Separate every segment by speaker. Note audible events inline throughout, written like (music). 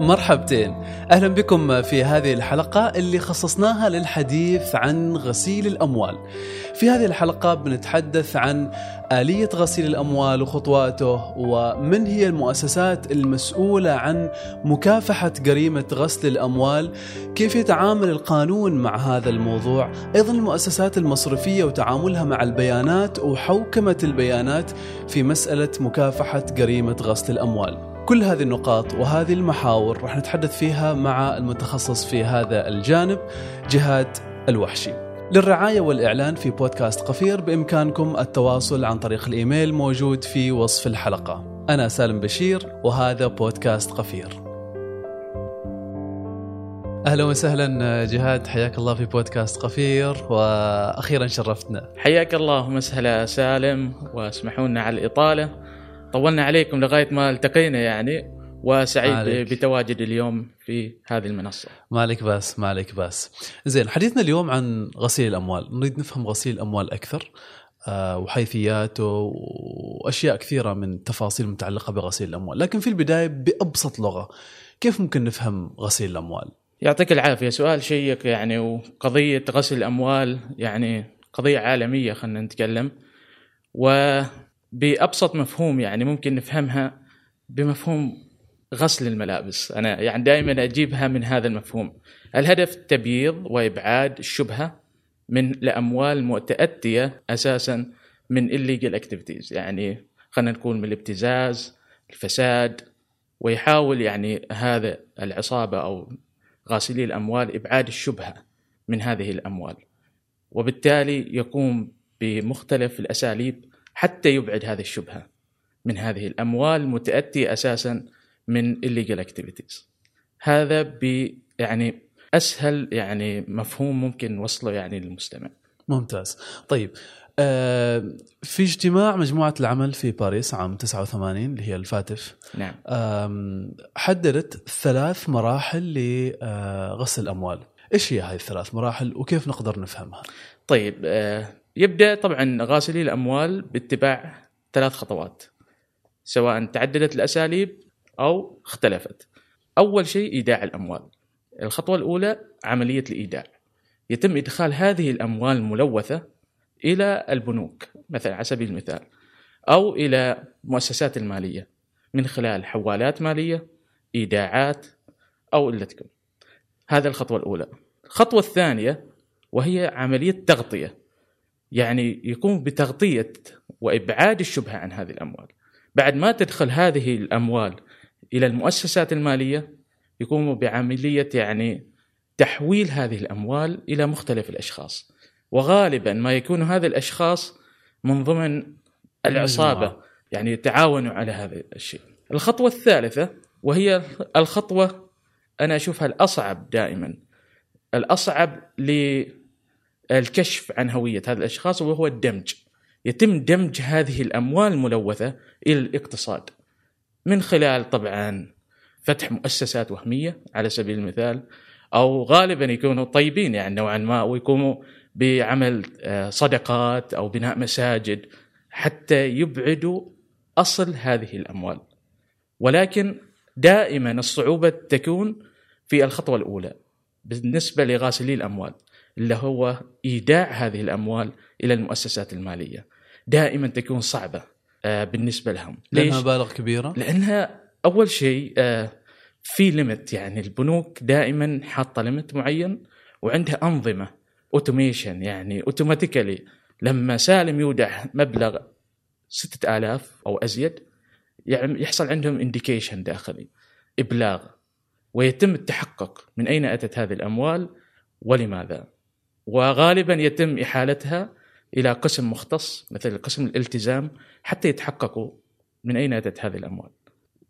Speaker 1: مرحبتين أهلا بكم في هذه الحلقة اللي خصصناها للحديث عن غسيل الأموال. في هذه الحلقة بنتحدث عن آلية غسيل الأموال وخطواته ومن هي المؤسسات المسؤولة عن مكافحة جريمة غسل الأموال، كيف يتعامل القانون مع هذا الموضوع، أيضا المؤسسات المصرفية وتعاملها مع البيانات وحوكمة البيانات في مسألة مكافحة جريمة غسل الأموال. كل هذه النقاط وهذه المحاور راح نتحدث فيها مع المتخصص في هذا الجانب جهاد الوحشي. للرعاية والإعلان في بودكاست قفير بإمكانكم التواصل عن طريق الإيميل موجود في وصف الحلقة. أنا سالم بشير وهذا بودكاست قفير. أهلا وسهلا جهاد حياك الله في بودكاست قفير وأخيرا شرفتنا.
Speaker 2: حياك الله ومسهلا سالم واسمحوا لنا على الإطالة. طولنا عليكم لغاية ما التقينا يعني وسعيد مالك. بتواجد اليوم في هذه المنصة.
Speaker 1: مالك باس مالك باس. زين حديثنا اليوم عن غسيل الأموال، نريد نفهم غسيل الأموال أكثر آه، وحيثياته وأشياء كثيرة من التفاصيل المتعلقه بغسيل الأموال، لكن في البداية بأبسط لغة كيف ممكن نفهم غسيل الأموال؟
Speaker 2: يعطيك العافية، سؤال شيق يعني وقضية غسل الأموال يعني قضية عالمية خلينا نتكلم و بأبسط مفهوم يعني ممكن نفهمها بمفهوم غسل الملابس. أنا يعني دائما أجيبها من هذا المفهوم. الهدف تبييض وإبعاد الشبهة من الاموال متأتية أساسا من illegal activities. يعني خلينا نقول من الابتزاز الفساد ويحاول يعني هذا العصابة أو غاسلي الأموال إبعاد الشبهة من هذه الأموال. وبالتالي يقوم بمختلف الأساليب حتى يبعد هذه الشبهة من هذه الأموال المتاتيه أساسا من illegal activities. هذا ب يعني أسهل يعني مفهوم ممكن وصله يعني للمستمع.
Speaker 1: ممتاز. طيب آه في اجتماع مجموعة العمل في باريس عام 89 اللي هي الفاتف.
Speaker 2: نعم.
Speaker 1: حددت ثلاث مراحل لغسل الأموال. إيش هي هذه الثلاث مراحل وكيف نقدر نفهمها؟
Speaker 2: طيب آه يبدأ طبعا غاسلي الأموال باتباع ثلاث خطوات سواء تعددت الأساليب أو اختلفت. أول شيء إيداع الأموال. الخطوة الأولى عملية الإيداع. يتم إدخال هذه الأموال الملوثة إلى البنوك مثلا على سبيل المثال أو إلى مؤسسات المالية من خلال حوالات مالية، إيداعات أو إلا تكون. هذا الخطوة الأولى. الخطوة الثانية وهي عملية تغطية يعني يقوم بتغطية وإبعاد الشبهة عن هذه الأموال. بعد ما تدخل هذه الأموال إلى المؤسسات المالية يقوموا بعملية يعني تحويل هذه الأموال إلى مختلف الأشخاص. وغالبا ما يكون هذا الأشخاص من ضمن العصابة يعني يتعاونوا على هذا الشيء. الخطوة الثالثة وهي الخطوة أنا أشوفها الأصعب دائما. الأصعب ل الكشف عن هوية هذه الأشخاص وهو الدمج. يتم دمج هذه الأموال الملوثة إلى الاقتصاد من خلال طبعا فتح مؤسسات وهمية على سبيل المثال أو غالبا يكونوا طيبين يعني نوعا ما ويقوموا بعمل آه، صدقات أو بناء مساجد حتى يبعدوا أصل هذه الأموال. ولكن دائما الصعوبة تكون في الخطوة الأولى بالنسبة لغاسلي الأموال. اللي هو إيداع هذه الأموال إلى المؤسسات المالية دائما تكون صعبة آه، بالنسبة لهم
Speaker 1: ليش؟ مبالغ كبيرة؟
Speaker 2: لأنها أول شيء آه، في limit يعني البنوك دائما حاطة limit معين وعندها أنظمة automation يعني automatically لما سالم يودع مبلغ 6000 أو أزيد يعني يحصل عندهم indication داخلي إبلاغ ويتم التحقق من أين أتت هذه الأموال ولماذا وغالبا يتم إحالتها إلى قسم مختص مثل قسم الالتزام حتى يتحققوا من أين أتت هذه الأموال.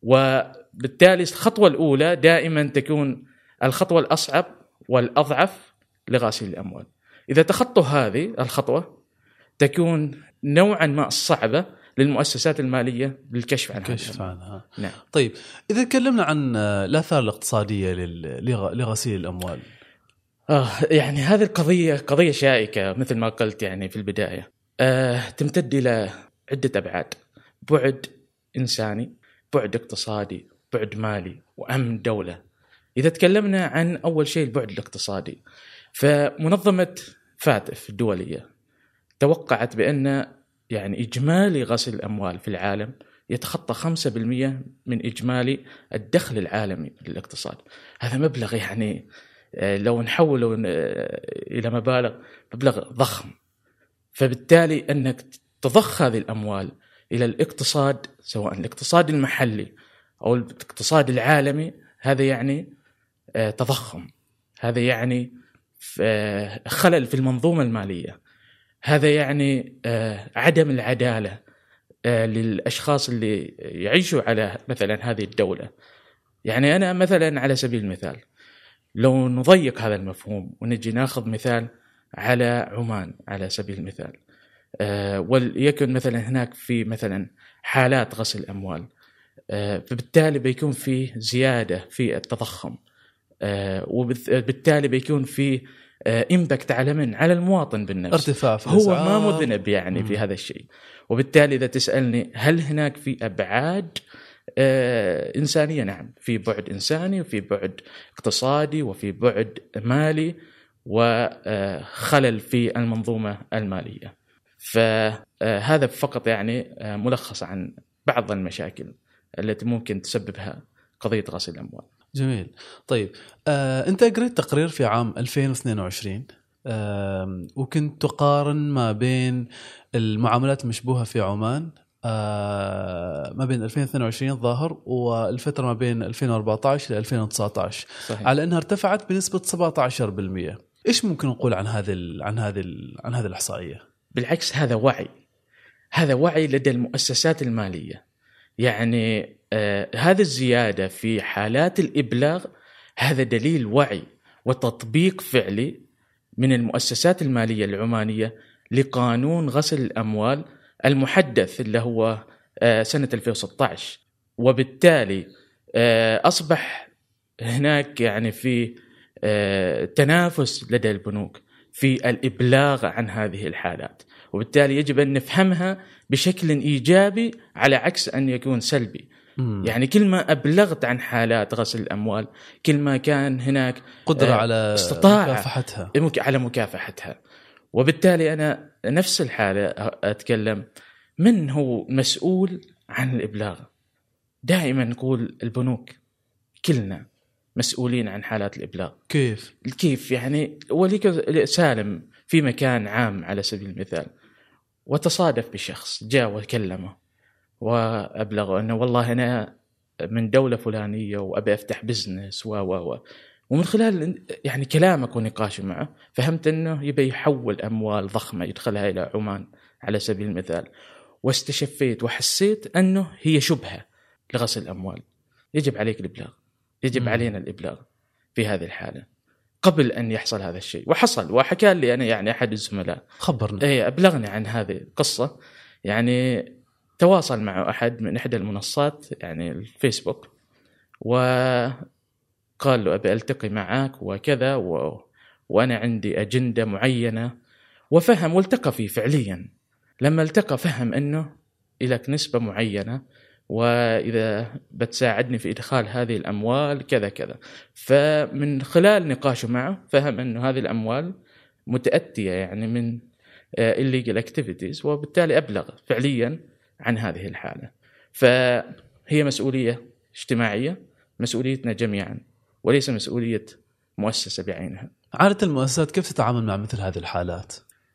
Speaker 2: وبالتالي الخطوة الأولى دائما تكون الخطوة الأصعب والأضعف لغاسل الأموال. إذا تخطوا هذه الخطوة تكون نوعا ما صعبة للمؤسسات المالية للكشف عنها
Speaker 1: الكشف عنها نعم طيب إذا تكلمنا عن الآثار الاقتصادية لغسيل الأموال
Speaker 2: آه يعني هذه القضية قضية شائكة مثل ما قلت يعني في البداية. آه تمتد إلى عدة أبعاد. بعد إنساني بعد اقتصادي بعد مالي وأمن دولة. إذا تكلمنا عن أول شيء البعد الاقتصادي فمنظمة فاتف الدولية توقعت بأن يعني إجمالي غسل الأموال في العالم يتخطى 5% من إجمالي الدخل العالمي للاقتصاد. هذا مبلغ يعني لو نحوله آه، إلى مبالغ مبلغ ضخم. فبالتالي أنك تضخ هذه الأموال إلى الاقتصاد سواء الاقتصاد المحلي أو الاقتصاد العالمي هذا يعني آه، تضخم. هذا يعني خلل في المنظومة المالية. هذا يعني عدم العدالة للأشخاص اللي يعيشوا على مثلا هذه الدولة. يعني أنا مثلا على سبيل المثال لو نضيق هذا المفهوم ونجي ناخذ مثال على عمان على سبيل المثال. آه، وليكن مثلا هناك في مثلا حالات غسل اموال آه، فبالتالي بيكون في زيادة في التضخم. آه، وبالتالي بيكون في امباكت على من؟ على المواطن بالنفس.
Speaker 1: ارتفاع في
Speaker 2: هو ما مذنب يعني في هذا الشيء. وبالتالي إذا تسألني هل هناك في أبعاد آه إنسانية نعم. في بعد إنساني وفي بعد اقتصادي وفي بعد مالي وخلل في المنظومة المالية. فهذا فقط يعني آه، ملخص عن بعض المشاكل التي ممكن تسببها قضية غسيل الأموال.
Speaker 1: جميل. طيب آه، أنت قريت تقرير في عام 2022 آه، وكنت تقارن ما بين المعاملات المشبوهة في عمان آه، ما بين 2022 ظاهر والفترة ما بين 2014 ل 2019 صحيح. على إنها ارتفعت بنسبة 17% إيش ممكن نقول عن هذه عن هذه عن هذه الإحصائية؟
Speaker 2: بالعكس هذا وعي. هذا وعي لدى المؤسسات المالية. يعني آه هذه الزيادة في حالات الإبلاغ هذا دليل وعي وتطبيق فعلي من المؤسسات المالية العمانية لقانون غسل الأموال المحدث اللي هو آه، سنة 2016 وبالتالي آه، أصبح هناك يعني في آه، تنافس لدى البنوك في الإبلاغ عن هذه الحالات. وبالتالي يجب أن نفهمها بشكل إيجابي على عكس أن يكون سلبي. يعني كل ما أبلغت عن حالات غسل الأموال كل ما كان هناك
Speaker 1: قدرة على استطاعة مكافحتها.
Speaker 2: على مكافحتها. وبالتالي أنا نفس الحالة أتكلم. من هو مسؤول عن الإبلاغ؟ دائما نقول البنوك. كلنا مسؤولين عن حالات الإبلاغ.
Speaker 1: كيف؟
Speaker 2: كيف؟ يعني وليك سالم في مكان عام على سبيل المثال وتصادف بشخص جاء وكلمه وأبلغه أنه والله أنا من دولة فلانية وأبي أفتح بزنس و و و. ومن خلال يعني كلامك ونقاشي معه فهمت إنه يبي يحول أموال ضخمة يدخلها إلى عمان على سبيل المثال. واستشفيت وحسيت إنه هي شبهة لغسل الأموال. يجب عليك الإبلاغ. يجب م. علينا الإبلاغ في هذه الحالة. قبل أن يحصل هذا الشيء وحصل وحكى لي أنا يعني أحد الزملاء.
Speaker 1: خبرنا.
Speaker 2: اي أبلغني عن هذه القصة. يعني تواصل معه أحد من إحدى المنصات يعني الفيسبوك. و قال له أبي ألتقي معك وكذا و... وأنا عندي أجندة معينة. وفهم والتقى فيه فعليا. لما التقى فهم أنه لك نسبة معينة وإذا بتساعدني في إدخال هذه الأموال كذا كذا. فمن خلال نقاشه معه فهم أنه هذه الأموال متأتية يعني من آه، illegal activities وبالتالي أبلغ فعليا عن هذه الحالة. فهي مسؤولية اجتماعية مسؤوليتنا جميعا. وليس مسؤولية مؤسسة بعينها.
Speaker 1: عادة المؤسسات كيف تتعامل مع مثل هذه الحالات؟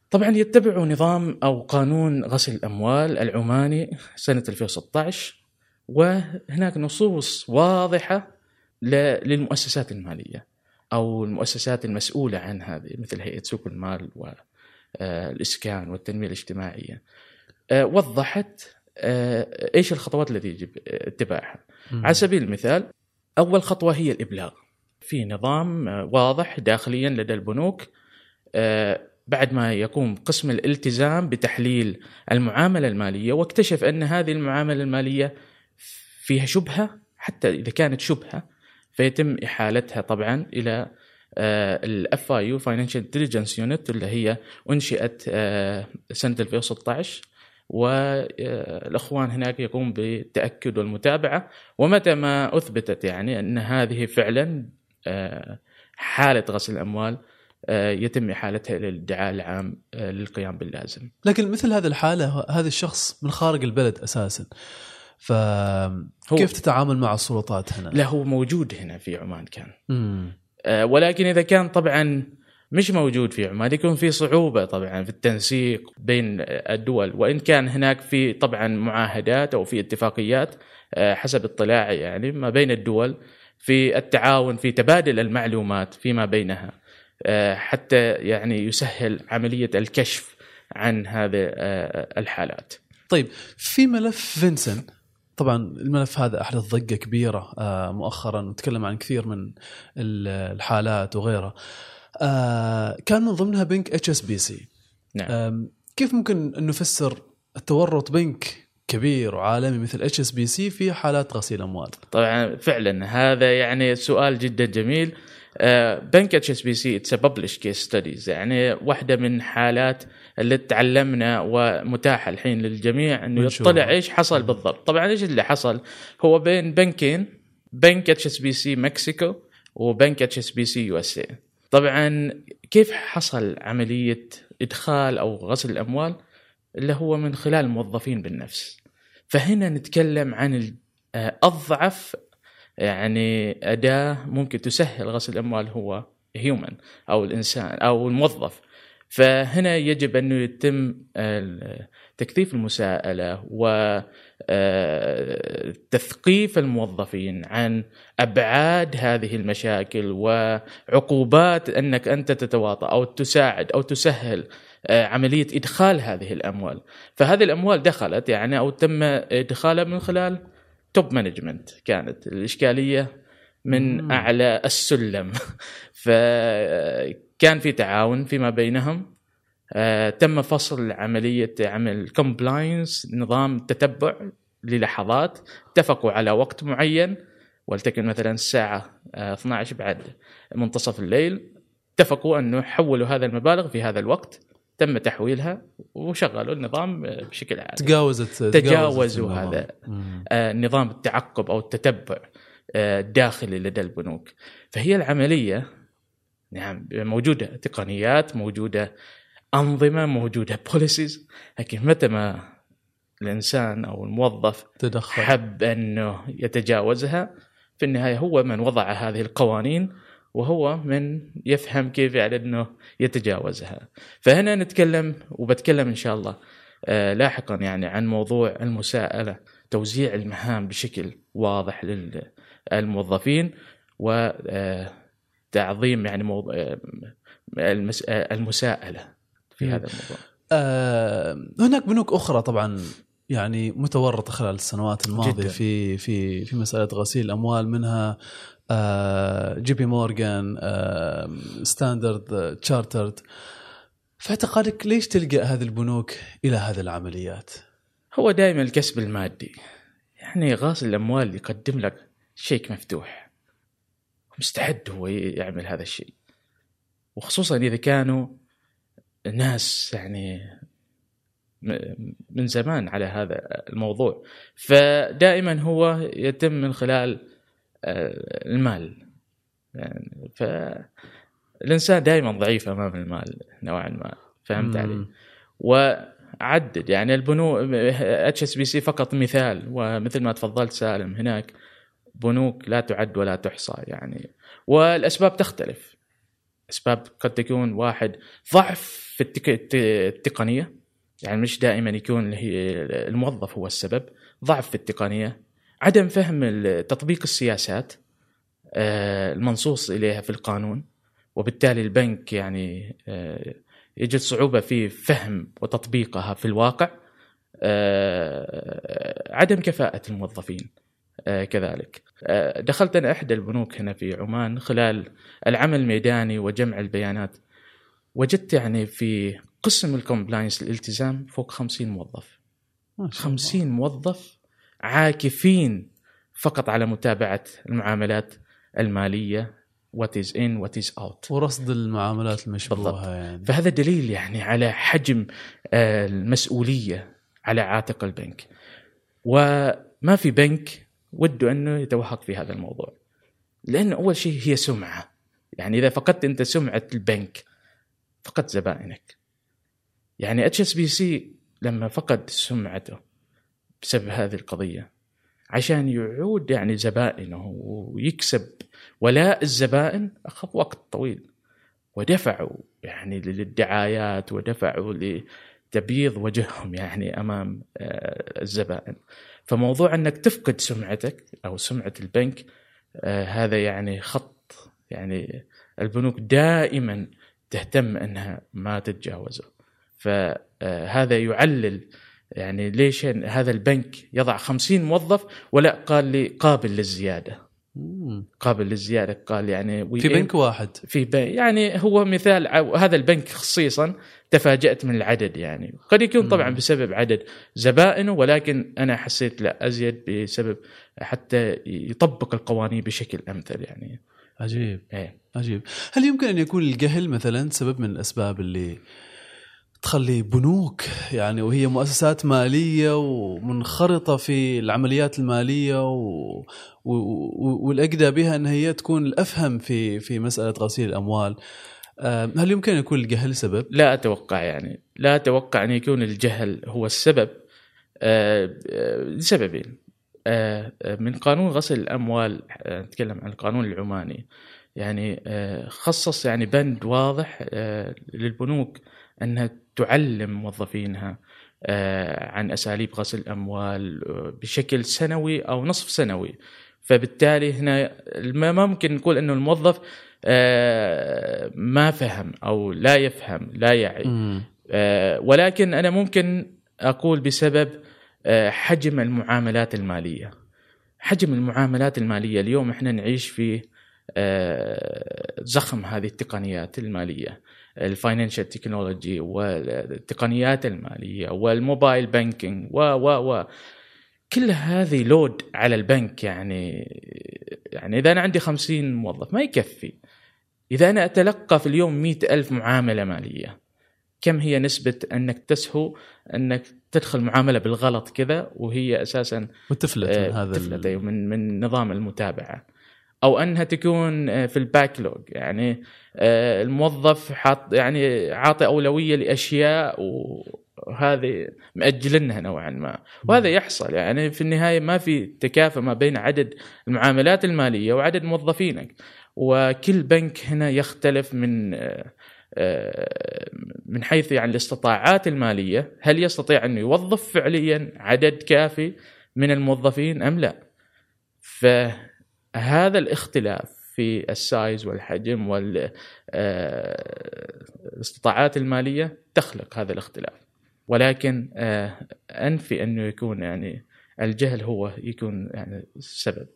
Speaker 2: طبعا يتبعوا نظام أو قانون غسل الأموال العماني سنة 2016 وهناك نصوص واضحة للمؤسسات المالية أو المؤسسات المسؤولة عن هذه مثل هيئة سوق المال والاسكان آه، والتنمية الاجتماعية. آه، وضحت آه، إيش الخطوات التي يجب اتباعها. على سبيل المثال أول خطوة هي الإبلاغ. في نظام واضح داخليا لدى البنوك بعد ما يقوم قسم الالتزام بتحليل المعاملة المالية واكتشف أن هذه المعاملة المالية فيها شبهة حتى إذا كانت شبهة فيتم إحالتها طبعا إلى ال FIU financial intelligence unit اللي هي أنشئت آه، سنة 2016 والأخوان هناك يقوم بالتاكد والمتابعة ومتى ما أثبتت يعني أن هذه فعلا آه، حالة غسل الأموال آه، يتم إحالتها إلى الادعاء العام آه، للقيام باللازم.
Speaker 1: لكن مثل هذه الحالة هذا الشخص من خارج البلد أساسا فكيف تتعامل مع السلطات هنا؟
Speaker 2: لا هو موجود هنا في عمان كان
Speaker 1: مم.
Speaker 2: ولكن إذا كان طبعا مش موجود في عمان يكون في صعوبة طبعا في التنسيق بين الدول. وإن كان هناك في طبعا معاهدات أو في اتفاقيات حسب اطلاعي يعني ما بين الدول في التعاون في تبادل المعلومات فيما بينها حتى يعني يسهل عملية الكشف عن هذه الحالات.
Speaker 1: طيب في ملف فينسن طبعا الملف هذا أحدث ضجة كبيرة مؤخرا وتكلم عن كثير من الحالات وغيرها. آه كان من ضمنها بنك HSBC
Speaker 2: نعم.
Speaker 1: كيف ممكن أن نفسر التورط بنك كبير وعالمي مثل HSBC في حالات غسيل أموال؟
Speaker 2: طبعا فعلا هذا يعني سؤال جدا جميل. آه، بنك HSBC it's published case studies يعني واحدة من حالات اللي تعلمنا ومتاحة الحين للجميع إنه يطلع إيش حصل بالضبط. طبعا إيش اللي حصل؟ هو بين بنكين بنك HSBC Mexico وبنك اتش اس بي سي يو اس اي طبعا كيف حصل عملية إدخال أو غسل الأموال؟ اللي هو من خلال الموظفين بالنفس. فهنا نتكلم عن آه، أضعف يعني أداة ممكن تسهل غسل الأموال هو human أو الإنسان أو الموظف. فهنا يجب انه يتم تكثيف المساءلة وتثقيف آه، الموظفين عن أبعاد هذه المشاكل وعقوبات أنك أنت تتواطأ أو تساعد أو تسهل آه، عملية إدخال هذه الأموال. فهذه الأموال دخلت يعني أو تم إدخالها من خلال توب مانجمنت كانت. الإشكالية من أعلى السلم. فكان في تعاون فيما بينهم آه، تم فصل عملية عمل كومبلاينس نظام تتبع للحظات اتفقوا على وقت معين ولتكن مثلا الساعة 12 آه، بعد منتصف الليل اتفقوا أنه يحولوا هذا المبالغ في هذا الوقت تم تحويلها وشغلوا النظام بشكل عادي
Speaker 1: تجاوزت
Speaker 2: تجاوزوا هذا آه نظام التعقب أو التتبع آه داخلي لدى البنوك. فهي العملية نعم موجودة تقنيات موجودة أنظمة موجودة بوليسيز لكن متى ما الإنسان أو الموظف
Speaker 1: تدخل.
Speaker 2: حب أنه يتجاوزها في النهاية هو من وضع هذه القوانين وهو من يفهم كيف يعني أنه يتجاوزها. فهنا نتكلم وبتكلم إن شاء الله آه، لاحقا يعني عن موضوع المساءلة توزيع المهام بشكل واضح للموظفين وتعظيم يعني موضوع آه، المساءلة في هذا الموضوع.
Speaker 1: آه هناك بنوك أخرى طبعا يعني متورطة خلال السنوات الماضية جداً. في في في مسألة غسيل الأموال منها آه، JP Morgan Standard Chartered في اعتقادك ليش تلجأ هذه البنوك إلى هذه العمليات؟
Speaker 2: هو دائما الكسب المادي يعني غاسل الأموال يقدم لك شيك مفتوح مستعد هو يعمل هذا الشيء وخصوصا إذا كانوا ناس يعني من زمان على هذا الموضوع. فدائما هو يتم من خلال آه، المال. يعني ف الإنسان دائما ضعيف أمام المال نوعا ما. فهمت علي؟ وعدد يعني البنوك HSBC فقط مثال ومثل ما تفضلت سالم هناك بنوك لا تعد ولا تحصى يعني. والأسباب تختلف. أسباب قد تكون واحد ضعف في التقنية. يعني مش دائما يكون الموظف هو السبب ضعف في التقنية عدم فهم تطبيق السياسات آه، المنصوص إليها في القانون وبالتالي البنك يعني آه، يجد صعوبة في فهم وتطبيقها في الواقع آه، عدم كفاءة الموظفين كذلك. دخلت أنا إحدى البنوك هنا في عمان خلال العمل الميداني وجمع البيانات. وجدت يعني في قسم الكومبلاينس الالتزام فوق 50 موظف. 50 موظف عاكفين فقط على متابعة المعاملات المالية. what is in what is out
Speaker 1: ورصد المعاملات المشبوهة يعني.
Speaker 2: فهذا دليل يعني على حجم آه، المسؤولية على عاتق البنك. وما في بنك وده أنه يتوهق في هذا الموضوع. لأنه أول شيء هي سمعة. يعني إذا فقدت أنت سمعة البنك فقدت زبائنك. يعني HSBC لما فقد سمعته بسبب هذه القضية عشان يعود يعني زبائنه ويكسب ولاء الزبائن أخذ وقت طويل. ودفعوا يعني للدعايات ودفعوا لتبييض وجههم يعني أمام آه، الزبائن. فموضوع أنك تفقد سمعتك أو سمعة البنك آه، هذا يعني خط يعني البنوك دائما تهتم انها ما تتجاوزه. فهذا يعلل يعني ليش هذا البنك يضع خمسين موظف ولا قال لي قابل للزيادة؟ قابل للزيادة قال يعني
Speaker 1: في بنك واحد.
Speaker 2: في بنك يعني هو مثال هذا البنك خصيصا تفاجأت من العدد يعني قد يكون طبعا بسبب عدد زبائنه ولكن أنا حسيت لا أزيد بسبب حتى يطبق القوانين بشكل أمثل يعني
Speaker 1: عجيب. إيه. عجيب. هل يمكن أن يكون الجهل مثلا سبب من الأسباب اللي تخلي بنوك يعني وهي مؤسسات مالية ومنخرطة في العمليات المالية و... و... والأجدى بها أن هي تكون الأفهم في في مسألة غسيل الأموال هل يمكن أن يكون الجهل سبب؟
Speaker 2: لا أتوقع يعني لا أتوقع أن يكون الجهل هو السبب آه، آه، لسببين. آه، من قانون غسل الأموال نتكلم عن القانون العماني. يعني خصص يعني بند واضح للبنوك أنها تعلم موظفينها آه، عن أساليب غسل الأموال آه، بشكل سنوي أو نصف سنوي. فبالتالي هنا ما ممكن نقول إنه الموظف آه، ما فهم أو لا يفهم لا يعي. ولكن أنا ممكن أقول بسبب حجم المعاملات المالية. حجم المعاملات المالية اليوم إحنا نعيش في زخم هذه التقنيات المالية. ال financial technology والتقنيات المالية وال mobile banking و و و. كل هذه load على البنك يعني يعني إذا أنا عندي خمسين موظف ما يكفي. إذا أنا أتلقى في اليوم مئة ألف معاملة مالية كم هي نسبة أنك تسهو أنك تدخل معاملة بالغلط كذا وهي أساسا
Speaker 1: وتفلت من
Speaker 2: آه، هذا تفلت أيوة، من من نظام المتابعة. أو أنها تكون آه، في الباك يعني آه، الموظف حاط يعني عاطي أولوية لأشياء وهذه مأجلنها نوعا ما. وهذا يحصل يعني في النهاية ما في تكافؤ ما بين عدد المعاملات المالية وعدد موظفينك. وكل بنك هنا يختلف من من حيث يعني الاستطاعات المالية هل يستطيع انه يوظف فعليا عدد كافي من الموظفين أم لا؟ ف هذا الاختلاف في السايز والحجم والاستطاعات آه، المالية تخلق هذا الاختلاف ولكن آه، أنفي أنه يكون يعني الجهل هو يكون يعني السبب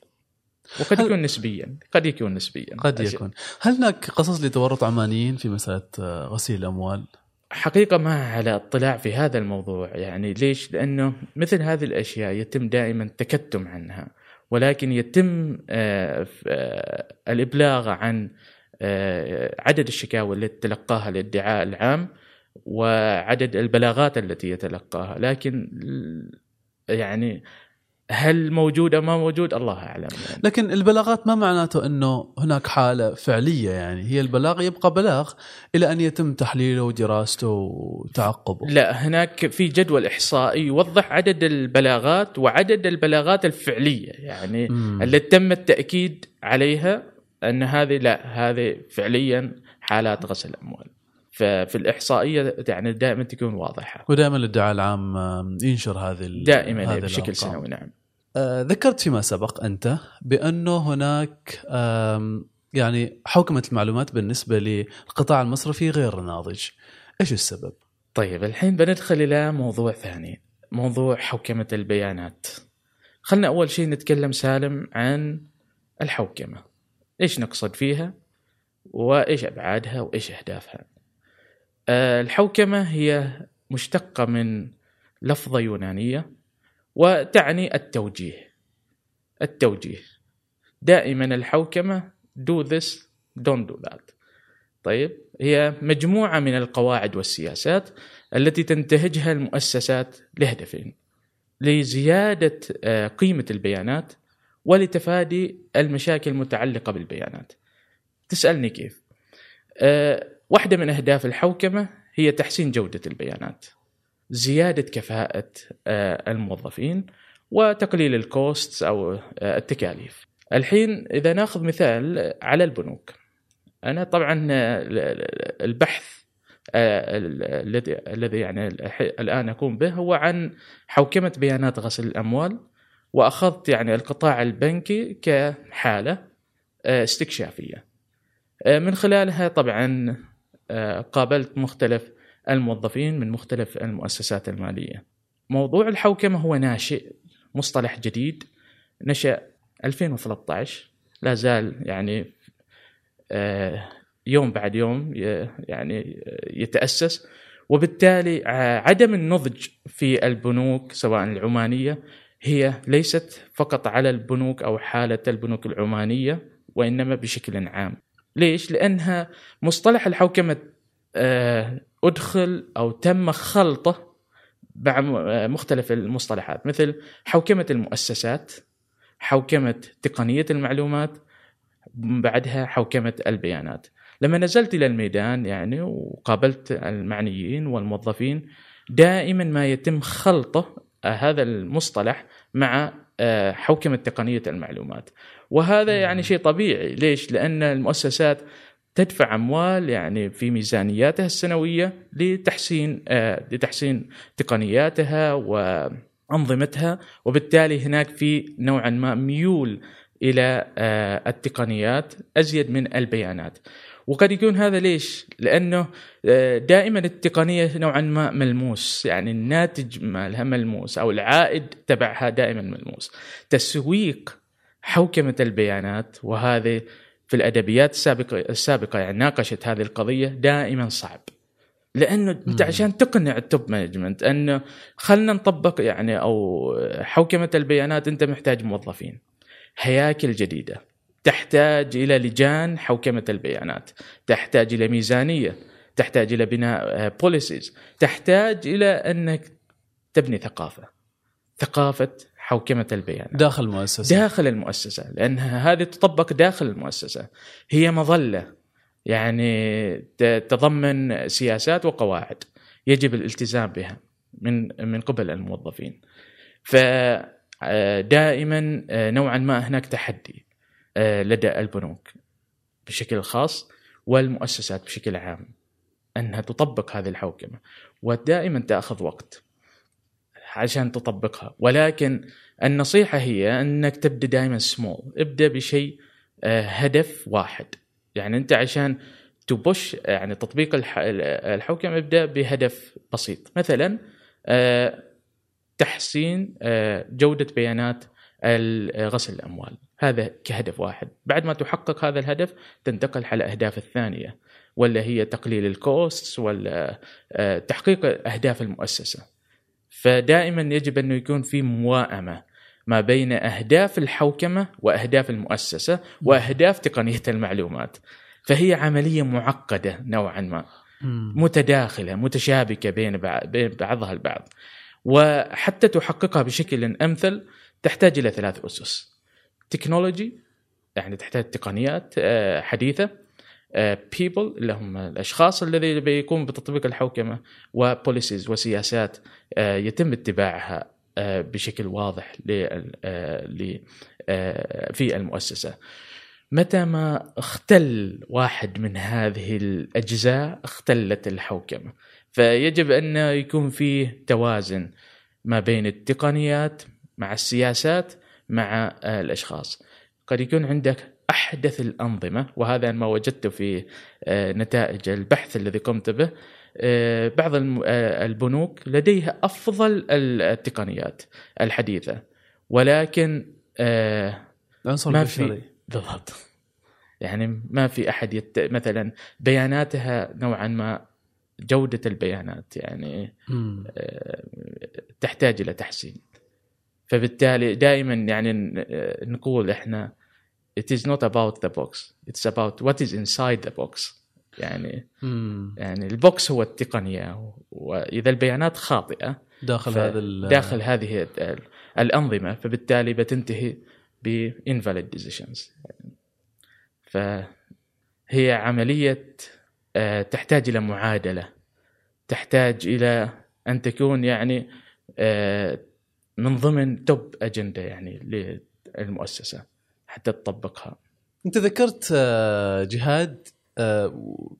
Speaker 2: وقد يكون نسبيا قد يكون نسبيا.
Speaker 1: قد يكون. هل هناك قصص لتورط عمانيين في مسألة آه، غسيل الأموال؟
Speaker 2: حقيقة ما على اطلاع في هذا الموضوع يعني ليش؟ لأنه مثل هذه الأشياء يتم دائما تكتم عنها ولكن يتم آه، آه، الإبلاغ عن عدد الشكاوى التي تلقاها الادعاء العام وعدد البلاغات التي يتلقاها. لكن يعني هل موجود أو ما موجود الله أعلم يعني.
Speaker 1: لكن البلاغات ما معناته إنه هناك حالة فعلية يعني هي البلاغ يبقى بلاغ إلى أن يتم تحليله ودراسته وتعقبه
Speaker 2: لا هناك في جدول إحصائي يوضح عدد البلاغات وعدد البلاغات الفعلية يعني مم. التي تم التأكيد عليها أن هذه لا هذه فعليا حالات غسل اموال ففي الإحصائية يعني دائما تكون واضحة.
Speaker 1: ودائما الادعاء العام ينشر هذه
Speaker 2: دائما هذه بشكل سنوي نعم.
Speaker 1: آه ذكرت فيما سبق أنت بأنه هناك يعني حوكمة المعلومات بالنسبة للقطاع المصرفي غير ناضج. إيش السبب؟
Speaker 2: طيب الحين بندخل إلى موضوع ثاني موضوع حوكمة البيانات. خلنا أول شيء نتكلم سالم عن الحوكمة. إيش نقصد فيها؟ وإيش أبعادها؟ وإيش أهدافها؟ الحوكمة هي مشتقة من لفظة يونانية وتعني التوجيه التوجيه دائما الحوكمة do this don't do that طيب هي مجموعة من القواعد والسياسات التي تنتهجها المؤسسات لهدفين لزيادة آه، قيمة البيانات ولتفادي المشاكل المتعلقة بالبيانات. تسألني كيف؟ آه، واحدة من أهداف الحوكمة هي تحسين جودة البيانات. زيادة كفاءة آه، الموظفين وتقليل الكوست أو التكاليف. الحين إذا ناخذ مثال على البنوك. أنا طبعا البحث الذي الذي يعني الآن أقوم به هو عن حوكمة بيانات غسل الأموال وأخذت يعني القطاع البنكي كحالة آه، استكشافية. آه، من خلالها طبعا آه، قابلت مختلف الموظفين من مختلف المؤسسات المالية. موضوع الحوكمة هو ناشئ مصطلح جديد نشأ 2013 لا زال يعني يوم بعد يوم يعني يتأسس وبالتالي عدم النضج في البنوك سواء العمانية هي ليست فقط على البنوك أو حالة البنوك العمانية وإنما بشكل عام. ليش؟ لأنها مصطلح الحوكمة آه، أدخل أو تم خلطة مع مختلف المصطلحات مثل حوكمة المؤسسات، حوكمة تقنية المعلومات، بعدها حوكمة البيانات. لما نزلت إلى الميدان يعني وقابلت المعنيين والموظفين دائما ما يتم خلطة آه، هذا المصطلح مع آه، حوكمة تقنية المعلومات وهذا يعني شيء طبيعي ليش لأن المؤسسات تدفع أموال يعني في ميزانياتها السنوية لتحسين آه، لتحسين تقنياتها وأنظمتها وبالتالي هناك في نوعا ما ميول إلى التقنيات أزيد من البيانات وقد يكون هذا ليش؟ لأنه آه، دائما التقنية نوعا ما ملموس يعني الناتج مالها ملموس أو العائد تبعها دائما ملموس. تسويق حوكمه البيانات وهذه في الأدبيات السابقه السابقة يعني ناقشت هذه القضية دائما صعب. لأنه انت عشان تقنع ال top management أنه خلينا نطبق يعني أو حوكمة البيانات أنت محتاج موظفين. هياكل جديدة تحتاج إلى لجان حوكمة البيانات، تحتاج إلى ميزانية، تحتاج إلى بناء بوليسيز، آه، تحتاج إلى أنك تبني ثقافة. ثقافة حوكمة البيانات
Speaker 1: داخل المؤسسة.
Speaker 2: داخل المؤسسة لأن هذه تطبق داخل المؤسسة. هي مظلة يعني تتضمن سياسات وقواعد يجب الالتزام بها من من قبل الموظفين. فدائما نوعا ما هناك تحدي آه، لدى البنوك بشكل خاص والمؤسسات بشكل عام أنها تطبق هذه الحوكمة. ودائما تأخذ وقت. عشان تطبقها. ولكن النصيحة هي أنك تبدأ دائما سمول ابدأ بشيء آه، هدف واحد. يعني أنت عشان تبش يعني تطبيق الحوكمه ابدأ بهدف بسيط. مثلا آه، تحسين جودة بيانات غسل الأموال. هذا كهدف واحد. بعد ما تحقق هذا الهدف تنتقل على الاهداف الثانية ولا هي تقليل الكوست ولا آه، تحقيق أهداف المؤسسة. فدائما يجب انه يكون في موائمة ما بين أهداف الحوكمة وأهداف المؤسسة وأهداف تقنية المعلومات. فهي عملية معقدة نوعا ما متداخلة متشابكة بين بعضها البعض. وحتى تحققها بشكل أمثل تحتاج إلى ثلاث أسس. technology يعني تحتاج تقنيات آه، حديثة. people آه، اللي هم الأشخاص الذي بيقوم بتطبيق الحوكمة و policies وسياسات آه، يتم اتباعها بشكل واضح في المؤسسة. متى ما اختل واحد من هذه الأجزاء اختلت الحوكمة. فيجب أن يكون فيه توازن ما بين التقنيات مع السياسات مع آه، الأشخاص قد يكون عندك أحدث الأنظمة وهذا ما وجدته في آه، نتائج البحث الذي قمت به. آه، بعض البنوك لديها أفضل التقنيات الحديثة ولكن
Speaker 1: ما في
Speaker 2: بالضبط. يعني ما في أحد يت... مثلا بياناتها نوعا ما جودة البيانات يعني تحتاج إلى تحسين. فبالتالي دائما يعني نقول إحنا it is not about the box. It's about what is inside the box. يعني
Speaker 1: مم.
Speaker 2: يعني البوكس هو التقنية. وإذا البيانات خاطئة
Speaker 1: داخل هذا
Speaker 2: داخل هذه ال- الأنظمة فبالتالي بتنتهي ب invalid decisions. فهي عملية آه، تحتاج إلى معادلة. تحتاج إلى أن تكون يعني آه، من ضمن توب اجنده يعني للمؤسسة. حتى تطبقها.
Speaker 1: انت ذكرت آه، جهاد آه،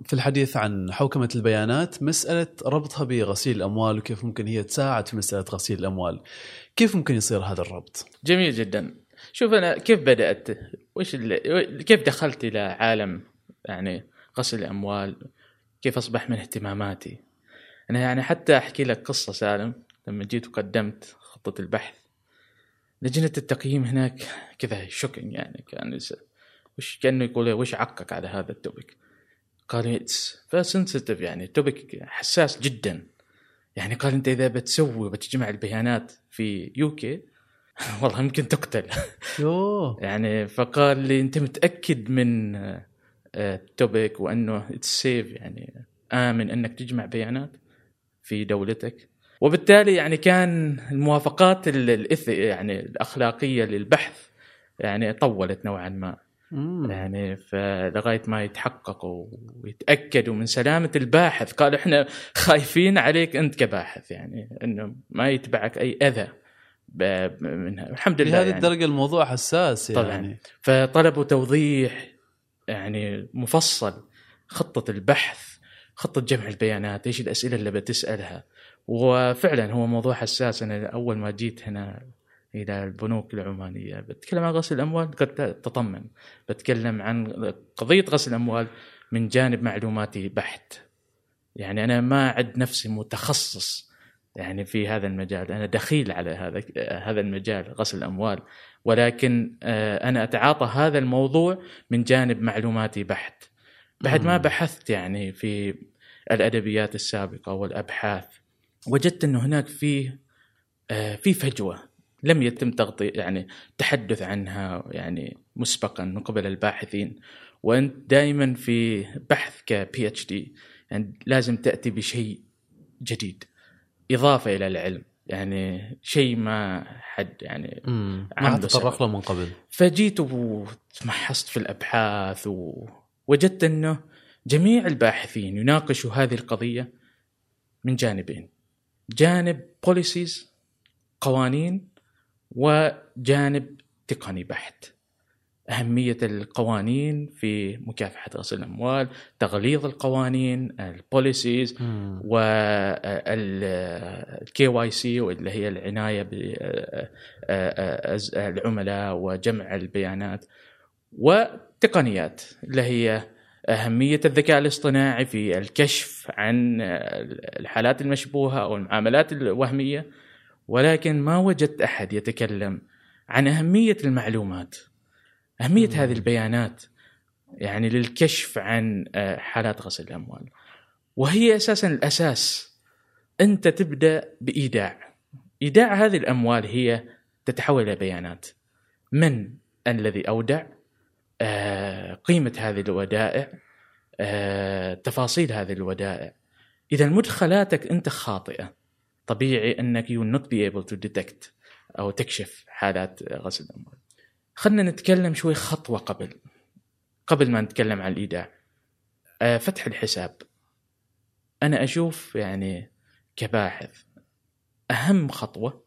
Speaker 1: في الحديث عن حوكمة البيانات مسألة ربطها بغسيل الأموال وكيف ممكن هي تساعد في مسألة غسيل الأموال. كيف ممكن يصير هذا الربط؟
Speaker 2: جميل جدا. شوف أنا كيف بدأت؟ وش كيف دخلت إلى عالم يعني غسل الأموال؟ كيف أصبح من اهتماماتي؟ أنا يعني حتى أحكي لك قصة سالم لما جيت وقدمت خطة البحث. لجنة التقييم هناك كذا shocking يعني كان وش كأنه يقول وش عقك على هذا ال topic قال it's very sensitive يعني topic حساس جدا. يعني قال أنت إذا بتسوي وبتجمع البيانات في UK (laughs) والله يمكن تقتل.
Speaker 1: يوه.
Speaker 2: يعني فقال لي أنت متأكد من ال topic وأنه it's safe يعني آمن أنك تجمع بيانات في دولتك؟ وبالتالي يعني كان الموافقات ال- ال eth- يعني الأخلاقية للبحث يعني طولت نوعا ما
Speaker 1: مم.
Speaker 2: يعني فلغاية ما يتحققوا ويتأكدوا من سلامة الباحث قالوا إحنا خايفين عليك أنت كباحث يعني إنه ما يتبعك أي أذى منها الحمد لله
Speaker 1: لهذه
Speaker 2: يعني.
Speaker 1: الدرجة الموضوع حساس
Speaker 2: طبعاً.
Speaker 1: يعني
Speaker 2: فطلبوا توضيح يعني مفصل خطة البحث خطة جمع البيانات إيش الأسئلة اللي بتسألها وفعلا هو موضوع حساس. أنا أول ما جيت هنا إلى البنوك العمانية بتكلم عن غسل الأموال قد تطمن. بتكلم عن قضية غسل الأموال من جانب معلوماتي بحت. يعني أنا ما أعد نفسي متخصص يعني في هذا المجال. أنا دخيل على هذا هذا المجال غسل الأموال. ولكن آه، أنا أتعاطى هذا الموضوع من جانب معلوماتي بحت. بعد ما. بحثت يعني في الأدبيات السابقة والأبحاث وجدت إنه هناك في آه، في فجوة. لم يتم تغطي يعني التحدث عنها يعني مسبقا من قبل الباحثين. وأنت دائما في بحث كبي اتش دي يعني لازم تأتي بشيء جديد إضافة إلى العلم. يعني شيء ما حد يعني.
Speaker 1: ما تطرق. له من قبل.
Speaker 2: فجيت وتمحصت في الأبحاث ووجدت إنه جميع الباحثين يناقشوا هذه القضية من جانبين. جانب policies قوانين وجانب تقني بحت أهمية القوانين في مكافحة غسل الأموال تغليظ القوانين
Speaker 1: ال
Speaker 2: policies. وال KYC واللي هي العناية بالعملاء وجمع البيانات وتقنيات اللي هي أهمية الذكاء الاصطناعي في الكشف عن الحالات المشبوهة أو المعاملات الوهمية ولكن ما وجدت أحد يتكلم عن أهمية المعلومات. أهمية
Speaker 1: مم.
Speaker 2: هذه البيانات يعني للكشف عن آه، حالات غسل الأموال. وهي أساسا الأساس. أنت تبدأ بإيداع. إيداع هذه الأموال هي تتحول إلى بيانات. من الذي أودع؟ آه، قيمة هذه الودائع آه، تفاصيل هذه الودائع. إذا مدخلاتك أنت خاطئة. طبيعي أنك you not be able to detect أو تكشف حالات غسل الأموال. خلينا نتكلم شوي خطوة قبل قبل ما نتكلم عن الإيداع. آه، فتح الحساب. أنا أشوف يعني كباحث أهم خطوة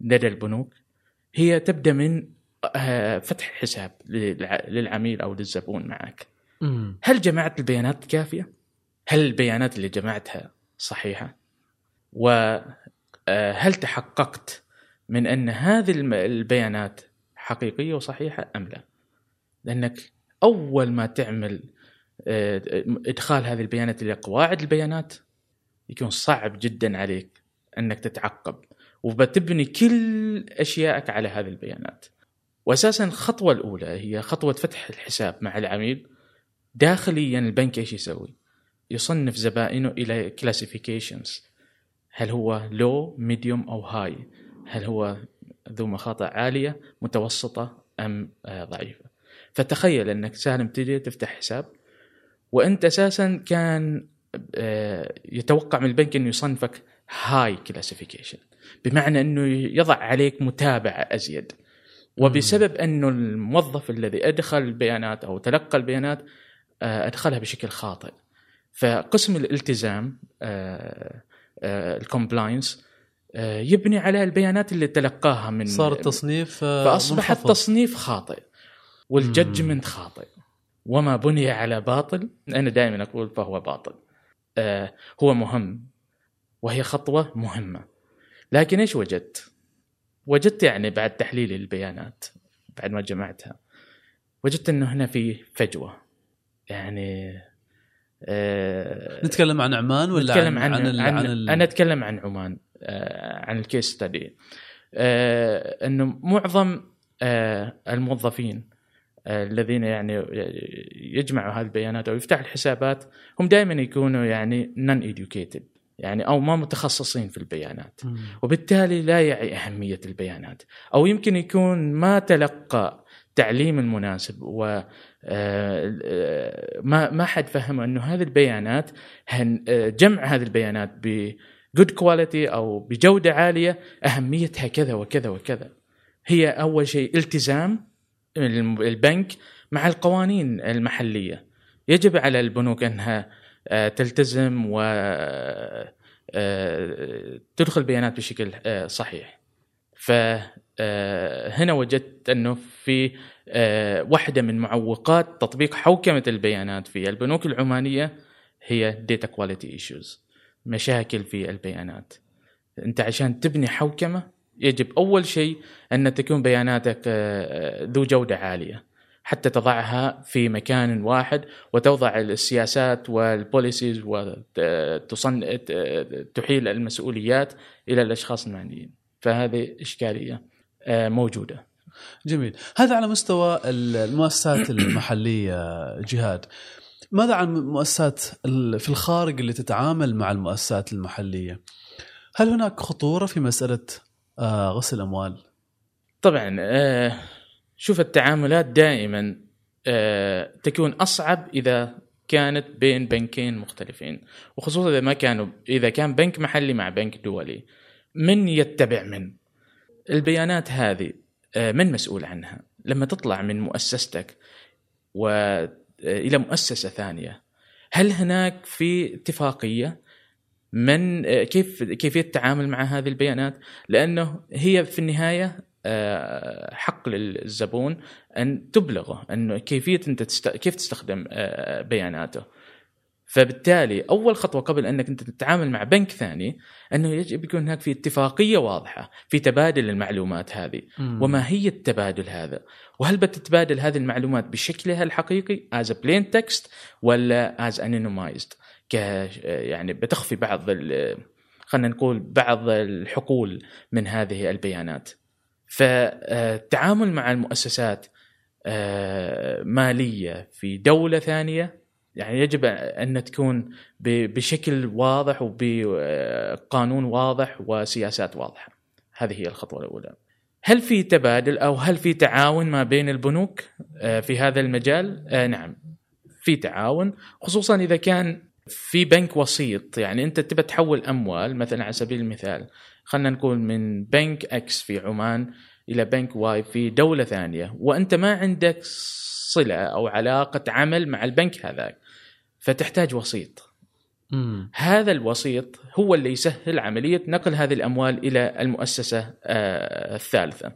Speaker 2: لدى البنوك هي تبدأ من آه، فتح حساب للع- للعميل أو للزبون معك.
Speaker 1: مم.
Speaker 2: هل جمعت البيانات كافية؟ هل البيانات اللي جمعتها صحيحة؟ وهل تحققت من أن هذه البيانات حقيقية وصحيحة أم لا؟ لأنك أول ما تعمل آه، إدخال هذه البيانات إلى قواعد البيانات يكون صعب جدا عليك أنك تتعقب وبتبني كل اشيائك على هذه البيانات. واساسا الخطوة الأولى هي خطوة فتح الحساب مع العميل. داخليا البنك إيش يسوي؟ يصنف زبائنه إلى classifications هل هو low medium أو high هل هو ذو مخاطر عالية متوسطة أم آه، ضعيفة؟ فتخيل أنك سالم تجي تفتح حساب وأنت أساسا كان آه، يتوقع من البنك إنه يصنفك high classification بمعنى إنه يضع عليك متابعة أزيد. وبسبب أنه الموظف الذي أدخل البيانات أو تلقى البيانات آه، أدخلها بشكل خاطئ. فقسم الالتزام ال compliance يبني على البيانات اللي تلقاها من
Speaker 1: صار التصنيف آه،
Speaker 2: فأصبح
Speaker 1: منخفض.
Speaker 2: التصنيف خاطئ والججمنت خاطئ. وما بني على باطل أنا دائما أقول فهو باطل. آه هو مهم وهي خطوة مهمة. لكن إيش وجدت؟ وجدت يعني بعد تحليل البيانات بعد ما جمعتها وجدت إنه هنا في فجوة. يعني آه
Speaker 1: نتكلم عن عمان ولا
Speaker 2: نتكلم عن,
Speaker 1: عن,
Speaker 2: عن, عن,
Speaker 1: عن ال-
Speaker 2: أنا أتكلم عن عمان آه، عن الكيس ستدي آه، إنه معظم آه، الموظفين آه، الذين يعني يجمعوا هذه البيانات أو يفتحوا الحسابات هم دائما يكونوا يعني نون educated يعني أو ما متخصصين في البيانات. وبالتالي لا يعي أهمية البيانات. أو يمكن يكون ما تلقى تعليم المناسب و آه، ما ما حد فهم إنه هذه البيانات آه، جمع هذه البيانات ب good quality أو بجودة عالية أهميتها كذا وكذا وكذا. هي أول شيء التزام البنك مع القوانين المحلية. يجب على البنوك إنها تلتزم و آه، تدخل بيانات بشكل آه، صحيح. فهنا وجدت أنه في آه، واحدة من معوقات تطبيق حوكمة البيانات في البنوك العمانية هي data quality issues مشاكل في البيانات. أنت عشان تبني حوكمة يجب أول شيء أن تكون بياناتك آه، ذو جودة عالية. حتى تضعها في مكان واحد وتوضع السياسات والبوليسيز وتصن تحيل المسؤوليات إلى الأشخاص المعنيين. فهذه إشكالية آه، موجودة.
Speaker 1: جميل. هذا على مستوى ال- المؤسسات المحلية جهاد. ماذا عن مؤسسات في الخارج اللي تتعامل مع المؤسسات المحلية؟ هل هناك خطورة في مسألة آه، غسل الأموال؟
Speaker 2: طبعا آه، شوف التعاملات دائما آه، تكون أصعب إذا كانت بين بنكين مختلفين. وخصوصا إذا ما كانوا إذا كان بنك محلي مع بنك دولي. من يتبع من؟ البيانات هذه آه، من مسؤول عنها؟ لما تطلع من مؤسستك والى مؤسسة ثانية هل هناك في اتفاقية من آه، كيف كيفية التعامل مع هذه البيانات؟ لأنه هي في النهاية آه، حق للزبون أن تبلغه انه كيفية أنت تست... كيف تستخدم آه، بياناته فبالتالي أول خطوة قبل أنك أنت تتعامل مع بنك ثاني أنه يجب يكون هناك في اتفاقية واضحة في تبادل المعلومات هذه وما هي التبادل هذا؟ وهل بتتبادل هذه المعلومات بشكلها الحقيقي a plain text ولا as anonymized ك يعني بتخفي بعض ال- خلينا نقول بعض الحقول من هذه البيانات. فالتعامل مع المؤسسات آه، مالية في دولة ثانية يعني يجب أن تكون بشكل واضح وبقانون واضح وسياسات واضحة. هذه هي الخطوة الأولى. هل في تبادل أو هل في تعاون ما بين البنوك آه، في هذا المجال؟ آه، نعم في تعاون خصوصا إذا كان في بنك وسيط يعني أنت تبى تحول أموال مثلا على سبيل المثال خلينا نقول من بنك X في عمان إلى بنك Y في دولة ثانية وأنت ما عندك صلة أو علاقة عمل مع البنك هذاك فتحتاج وسيط
Speaker 1: مم.
Speaker 2: هذا الوسيط هو اللي يسهل عملية نقل هذه الأموال إلى المؤسسة آه، الثالثة.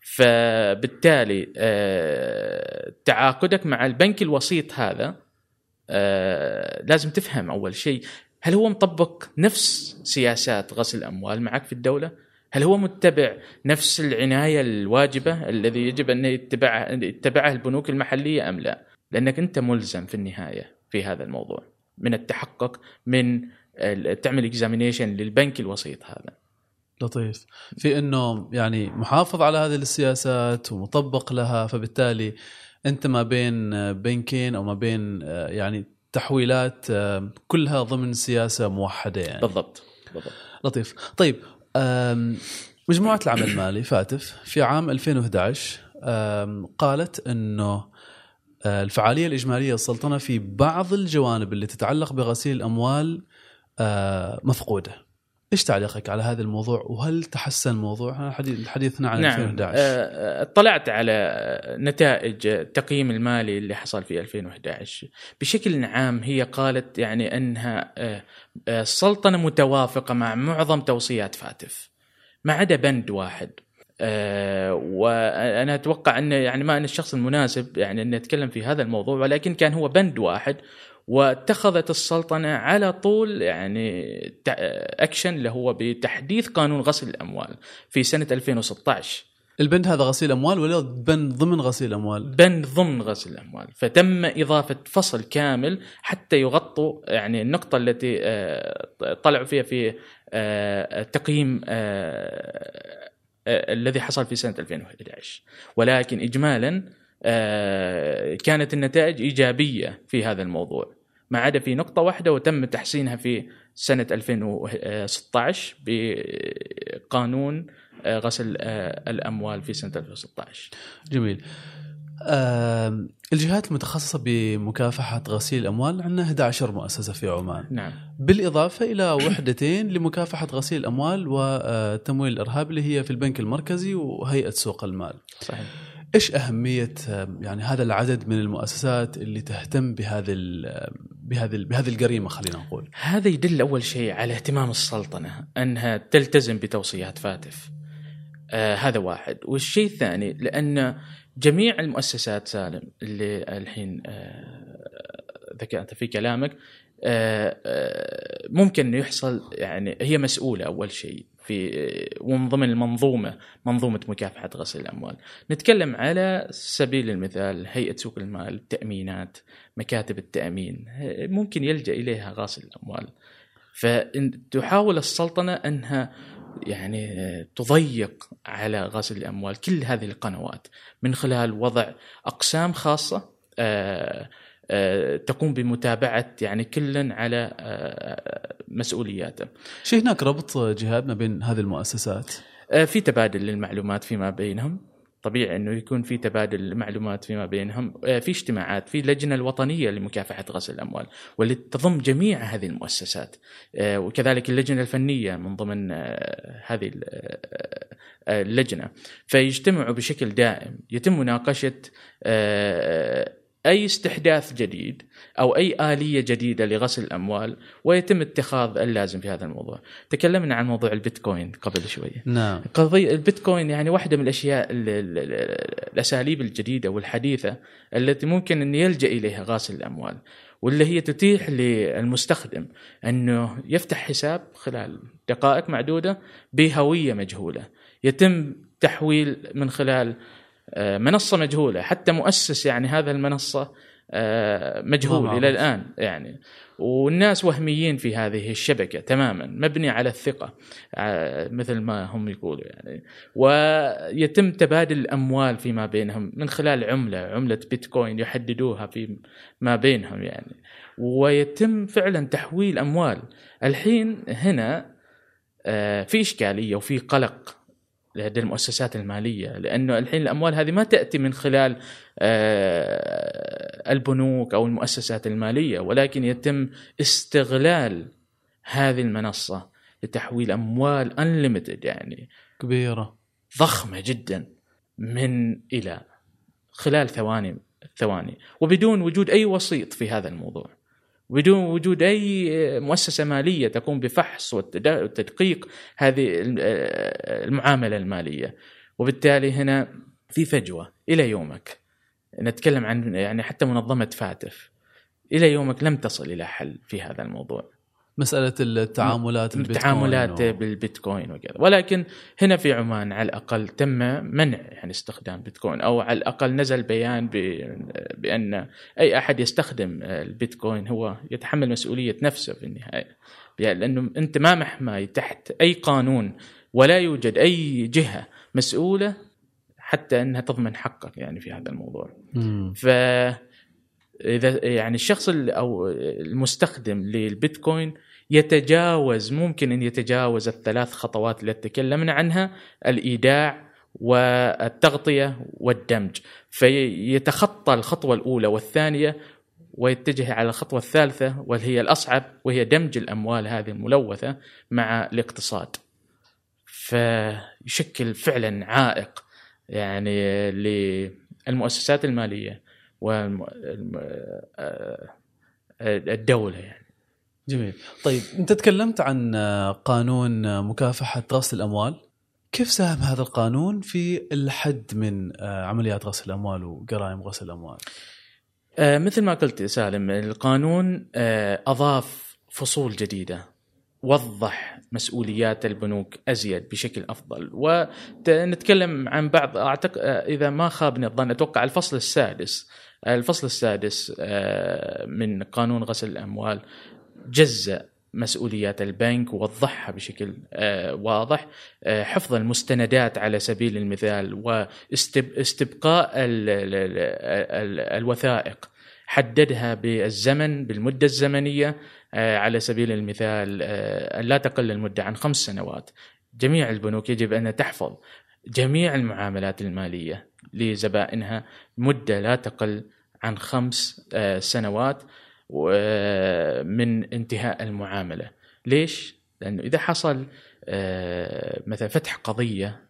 Speaker 2: فبالتالي آه، تعاقدك مع البنك الوسيط هذا آه، لازم تفهم أول شيء هل هو مطبق نفس سياسات غسل الأموال معك في الدولة؟ هل هو متبع نفس العناية الواجبة الذي يجب أن يتبعها يتبعها البنوك المحلية أم لا؟ لأنك أنت ملزم في النهاية في هذا الموضوع من التحقق من تعمل اكزامينيشن للبنك الوسيط هذا.
Speaker 1: لطيف في إنه يعني محافظ على هذه السياسات ومطبق لها فبالتالي أنت ما بين بنكين أو ما بين آه، يعني تحويلات آه، كلها ضمن سياسة موحدة يعني
Speaker 2: بالضبط بالضبط.
Speaker 1: لطيف طيب آم، مجموعة العمل المالي فاتف في عام 2011 آم، قالت إنه آه، الفعالية الإجمالية للسلطنه في بعض الجوانب اللي تتعلق بغسيل الاموال آه، مفقودة. إيش تعليقك على هذا الموضوع؟ وهل تحسن الموضوع؟ حديث حديثنا عن
Speaker 2: نعم.
Speaker 1: 2011
Speaker 2: آه، اطلعت على نتائج التقييم المالي اللي حصل في 2011 بشكل عام هي قالت يعني أنها آه، آه، السلطنه متوافقة مع معظم توصيات فاتف ما عدا بند واحد. آه، وأنا أتوقع انه يعني ما أنا الشخص المناسب يعني اني اتكلم في هذا الموضوع ولكن كان هو بند واحد واتخذت السلطنة على طول يعني أكشن اللي هو بتحديث قانون غسل الأموال في سنة 2016
Speaker 1: البند هذا غسيل أموال ولا بند ضمن غسيل أموال؟
Speaker 2: بند ضمن غسل الأموال. فتم إضافة فصل كامل حتى يغطوا يعني النقطة التي آه، طلعوا فيها في آه، التقييم آه، الذي حصل في سنة 2011 ولكن اجمالا كانت النتائج إيجابية في هذا الموضوع. ما عدا في نقطة واحدة وتم تحسينها في سنة 2016 بقانون آه، غسل آه، الأموال في سنة 2016
Speaker 1: جميل. الجهات المتخصصة بمكافحة غسيل الأموال عندنا 11 مؤسسة في عمان.
Speaker 2: نعم
Speaker 1: بالإضافة إلى وحدتين لمكافحة غسيل الأموال وتمويل الإرهاب اللي هي في البنك المركزي وهيئة سوق المال.
Speaker 2: صحيح
Speaker 1: إيش أهمية يعني هذا العدد من المؤسسات اللي تهتم بهذه بهذه بهذه الجريمة خلينا نقول.
Speaker 2: هذا يدل أول شيء على اهتمام السلطنة أنها تلتزم بتوصيات فاتف. آه هذا واحد، والشيء الثاني لأن جميع المؤسسات سالم اللي الحين آه ذكرت في كلامك آه آه ممكن يحصل يعني هي مسؤولة أول شيء في ومن ضمن المنظومة منظومة مكافحة غسيل الأموال. نتكلم على سبيل المثال هيئة سوق المال، التامينات، مكاتب التأمين ممكن يلجأ إليها غاسل الأموال. فتحاول السلطنة أنها يعني تضيق على غسل الأموال كل هذه القنوات من خلال وضع أقسام خاصة آه، تقوم بمتابعة يعني كل على آه، مسؤولياته.
Speaker 1: شيء هناك ربط جهاد ما بين هذه المؤسسات.
Speaker 2: آه، في تبادل للمعلومات فيما بينهم. طبيعي إنه يكون في تبادل معلومات فيما بينهم. آه، في اجتماعات في اللجنه الوطنية لمكافحة غسل الأموال واللي تضم جميع هذه المؤسسات. آه، وكذلك اللجنة الفنية من ضمن آه، هذه ال- آه، آه، اللجنة. فيجتمعوا بشكل دائم. يتم مناقشة آه، أي استحداث جديد أو أي آلية جديدة لغسل الأموال ويتم اتخاذ اللازم في هذا الموضوع. تكلمنا عن موضوع البيتكوين قبل شوي.
Speaker 1: نعم.
Speaker 2: قضية البيتكوين يعني واحدة من الأشياء ال- ال- ال- الأساليب الجديدة والحديثة التي ممكن أن يلجأ إليها غاسل الأموال واللي هي تتيح للمستخدم أنه يفتح حساب خلال دقائق معدودة بهوية مجهولة يتم تحويل من خلال آه، منصة مجهولة. حتى مؤسس يعني هذا المنصة آه، مجهول. إلى الآن يعني. والناس وهميين في هذه الشبكة تماما مبني على الثقة آه، مثل ما هم يقولوا يعني. ويتم تبادل الأموال فيما بينهم من خلال عملة عملة بيتكوين يحددوها في ما بينهم يعني. ويتم فعلا تحويل أموال. الحين هنا في إشكالية وفي قلق. لدى المؤسسات المالية لأنه الحين الأموال هذه ما تأتي من خلال آه، البنوك أو المؤسسات المالية ولكن يتم استغلال هذه المنصة لتحويل أموال انليمتد يعني
Speaker 1: كبيرة.
Speaker 2: ضخمة جدا من إلى خلال ثواني ثواني وبدون وجود أي وسيط في هذا الموضوع بدون وجود أي مؤسسة مالية تقوم بفحص والتدقيق هذه المعاملة المالية. وبالتالي هنا في فجوة. إلى يومك. نتكلم عن يعني حتى منظمة فاتف. إلى يومك لم تصل إلى حل في هذا الموضوع.
Speaker 1: مسألة التعاملات البيتكوين
Speaker 2: التعاملات
Speaker 1: و-
Speaker 2: بالبيتكوين وكذا. ولكن هنا في عمان على الأقل تم منع يعني استخدام بيتكوين أو على الأقل نزل بيان ب- بأن أي أحد يستخدم البيتكوين هو يتحمل مسؤولية نفسه في النهاية. لأنه أنت ما محمي تحت أي قانون ولا يوجد أي جهة مسؤولة حتى أنها تضمن حقك يعني في هذا الموضوع.
Speaker 1: مم.
Speaker 2: ف إذا يعني الشخص ال- أو المستخدم للبيتكوين يتجاوز ممكن أن يتجاوز الثلاث خطوات اللي تكلمنا عنها الإيداع والتغطية والدمج فيتخطى الخطوة الأولى والثانية ويتجه على الخطوة الثالثة وهي الأصعب وهي دمج الأموال هذه الملوثة مع الاقتصاد. فيشكل فعلا عائق يعني للمؤسسات المالية والدولة يعني.
Speaker 1: جميل. طيب انت تكلمت عن قانون مكافحة غسل الأموال. كيف ساهم هذا القانون في الحد من عمليات غسل الأموال وجرائم غسل الأموال؟
Speaker 2: آه مثل ما قلت سالم القانون آه أضاف فصول جديدة وضح مسؤوليات البنوك أزيد بشكل أفضل. ونتكلم عن بعض اعتقد آه، إذا ما خابني الظن أتوقع الفصل السادس الفصل السادس من قانون غسل الأموال. جزأ مسؤوليات البنك ووضحها بشكل آه، واضح. آه، حفظ المستندات على سبيل المثال واستبقاء الوثائق. حددها بالزمن بالمدة الزمنية آه، على سبيل المثال لا تقل المدة عن خمس سنوات. جميع البنوك يجب أن تحفظ جميع المعاملات المالية لزبائنها مدة لا تقل عن خمس سنوات. من انتهاء المعاملة. ليش؟ لأنه إذا حصل آه، مثلا فتح قضية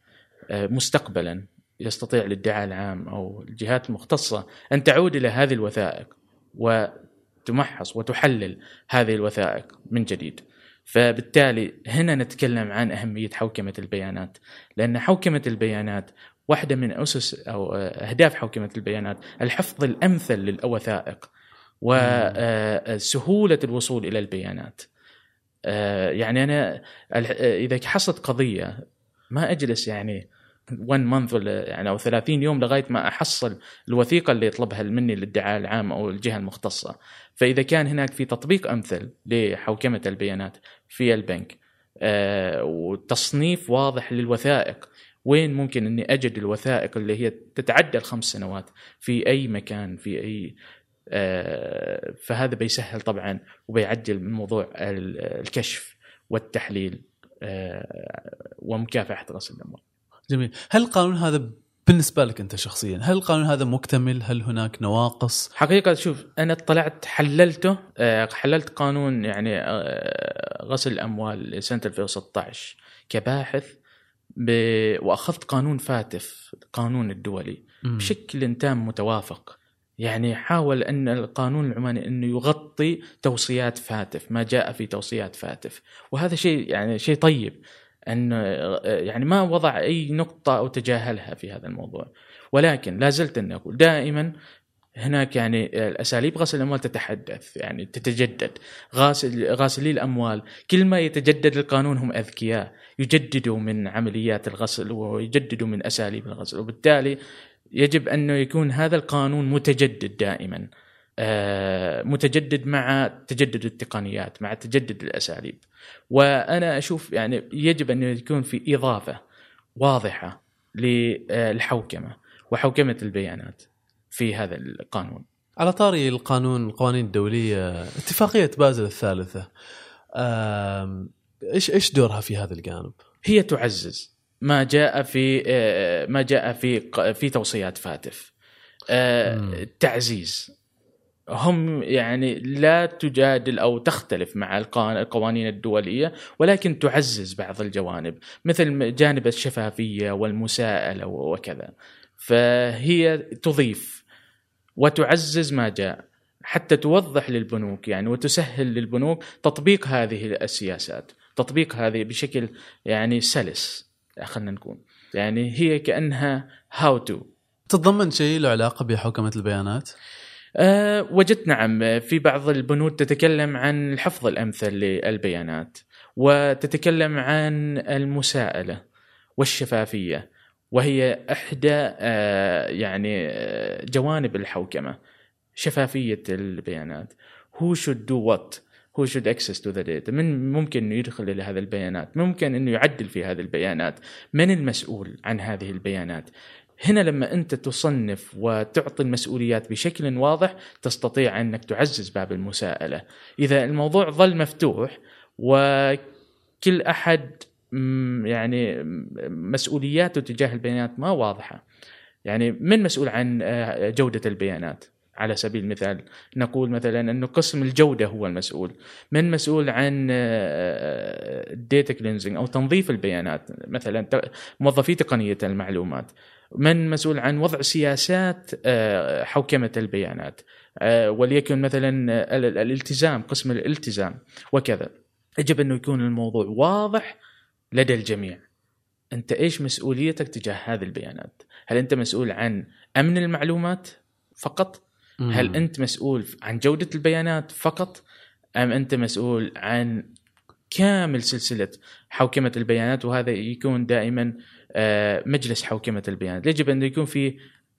Speaker 2: آه، مستقبلا يستطيع الادعاء العام أو الجهات المختصة أن تعود إلى هذه الوثائق وتمحص وتحلل هذه الوثائق من جديد. فبالتالي هنا نتكلم عن أهمية حوكمة البيانات، لأن حوكمة البيانات واحدة من أسس أو أهداف حوكمة البيانات الحفظ الأمثل للوثائق. وسهوله الوصول إلى البيانات. آه، يعني أنا إذا حصلت قضية ما أجلس يعني 1 مانث ولا يعني أو 30 يوم لغاية ما أحصل الوثيقة اللي يطلبها مني الادعاء العام أو الجهة المختصة. فإذا كان هناك في تطبيق أمثل لحوكمة البيانات في البنك آه، وتصنيف واضح للوثائق وين ممكن إني أجد الوثائق اللي هي تتعدى الخمس سنوات؟ في أي مكان؟ في أي آه، فهذا بيسهل طبعا وبيعجل من موضوع الكشف والتحليل آه، ومكافحة غسل الأموال.
Speaker 1: جميل، هل القانون هذا بالنسبة لك أنت شخصيا هل القانون هذا مكتمل هل هناك نواقص
Speaker 2: حقيقة شوف أنا طلعت حللته آه، حللت قانون يعني غسل الأموال سنة 2016 كباحث ب... وأخذت قانون فاتف القانون الدولي م. بشكل تام متوافق يعني حاول أن القانون العماني انه يغطي توصيات فاتف ما جاء في توصيات فاتف. وهذا شيء يعني شيء طيب انه يعني ما وضع أي نقطة أو تجاهلها في هذا الموضوع. ولكن لا زلت اني أقول دائما هناك يعني الأساليب غسل الأموال تتحدث يعني تتجدد. غاسل غاسلي الأموال. كل ما يتجدد القانون هم أذكياء. يجددوا من عمليات الغسل ويجددوا من أساليب الغسل. وبالتالي يجب أنه يكون هذا القانون متجدد دائما آه، متجدد مع تجدد التقنيات مع تجدد الأساليب وأنا أشوف يعني يجب أن يكون في إضافة واضحة للحوكمة وحوكمة البيانات في هذا القانون
Speaker 1: على طاري القانون القوانين الدولية اتفاقية بازل الثالثة إيش إيش دورها في هذا الجانب؟
Speaker 2: هي تعزز ما جاء في آه، ما جاء في في توصيات فاتف. آه، تعزيز. هم يعني لا تجادل أو تختلف مع القوانين الدولية ولكن تعزز بعض الجوانب مثل جانب الشفافية والمساءلة وكذا. فهي تضيف وتعزز ما جاء حتى توضح للبنوك يعني وتسهل للبنوك تطبيق هذه السياسات تطبيق هذه بشكل يعني سلس. خلينا نقول. يعني هي كأنها هاو تو
Speaker 1: تتضمن شيء له علاقة بحوكمه البيانات؟
Speaker 2: أه وجدت نعم. في بعض البنود تتكلم عن الحفظ الأمثل للبيانات وتتكلم عن المساءلة والشفافية وهي إحدى أه يعني آه، جوانب الحوكمة شفافية البيانات. Who should do what who should access to the data من ممكن إنه يدخل إلى هذه البيانات؟ ممكن إنه يعدل في هذه البيانات. من المسؤول عن هذه البيانات؟ هنا لما أنت تصنف وتعطي المسؤوليات بشكل واضح تستطيع أنك تعزز باب المساءلة. إذا الموضوع ظل مفتوح وكل أحد يعني مسؤولياته تجاه البيانات ما واضحة يعني من مسؤول عن آه، جودة البيانات؟ على سبيل المثال. نقول مثلا أنه قسم الجودة هو المسؤول. من مسؤول عن ال data cleansing أو تنظيف البيانات مثلا موظفي تقنية المعلومات. من مسؤول عن وضع سياسات آه، حوكمة البيانات. آه، وليكن مثلا آه، ال- ال- الالتزام قسم الالتزام وكذا. يجب أنه يكون الموضوع واضح لدى الجميع. أنت إيش مسؤوليتك تجاه هذه البيانات؟ هل أنت مسؤول عن أمن المعلومات فقط؟ هل أنت مسؤول عن جودة البيانات فقط أم أنت مسؤول عن كامل سلسلة حوكمة البيانات؟ وهذا يكون دائما آه، مجلس حوكمة البيانات. يجب أن يكون في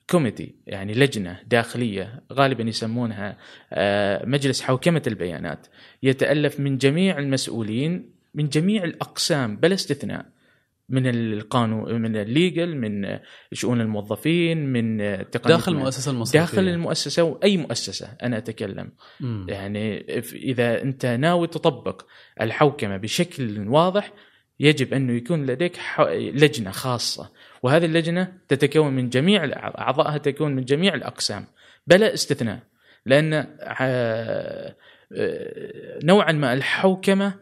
Speaker 2: كوميتي يعني لجنة داخلية غالبا يسمونها آه، مجلس حوكمة البيانات. يتألف من جميع المسؤولين من جميع الأقسام بلا استثناء. من القانون من الليجل من شؤون الموظفين من تقنية
Speaker 1: داخل المؤسسة المصرفية.
Speaker 2: داخل المؤسسة وأي مؤسسة أنا أتكلم.
Speaker 1: مم.
Speaker 2: يعني إذا أنت ناوي تطبق الحوكمة بشكل واضح يجب أنه يكون لديك لجنة خاصة. وهذه اللجنة تتكون من جميع أعضائها تكون من جميع الأقسام بلا استثناء. لأن آه، نوعا ما الحوكمة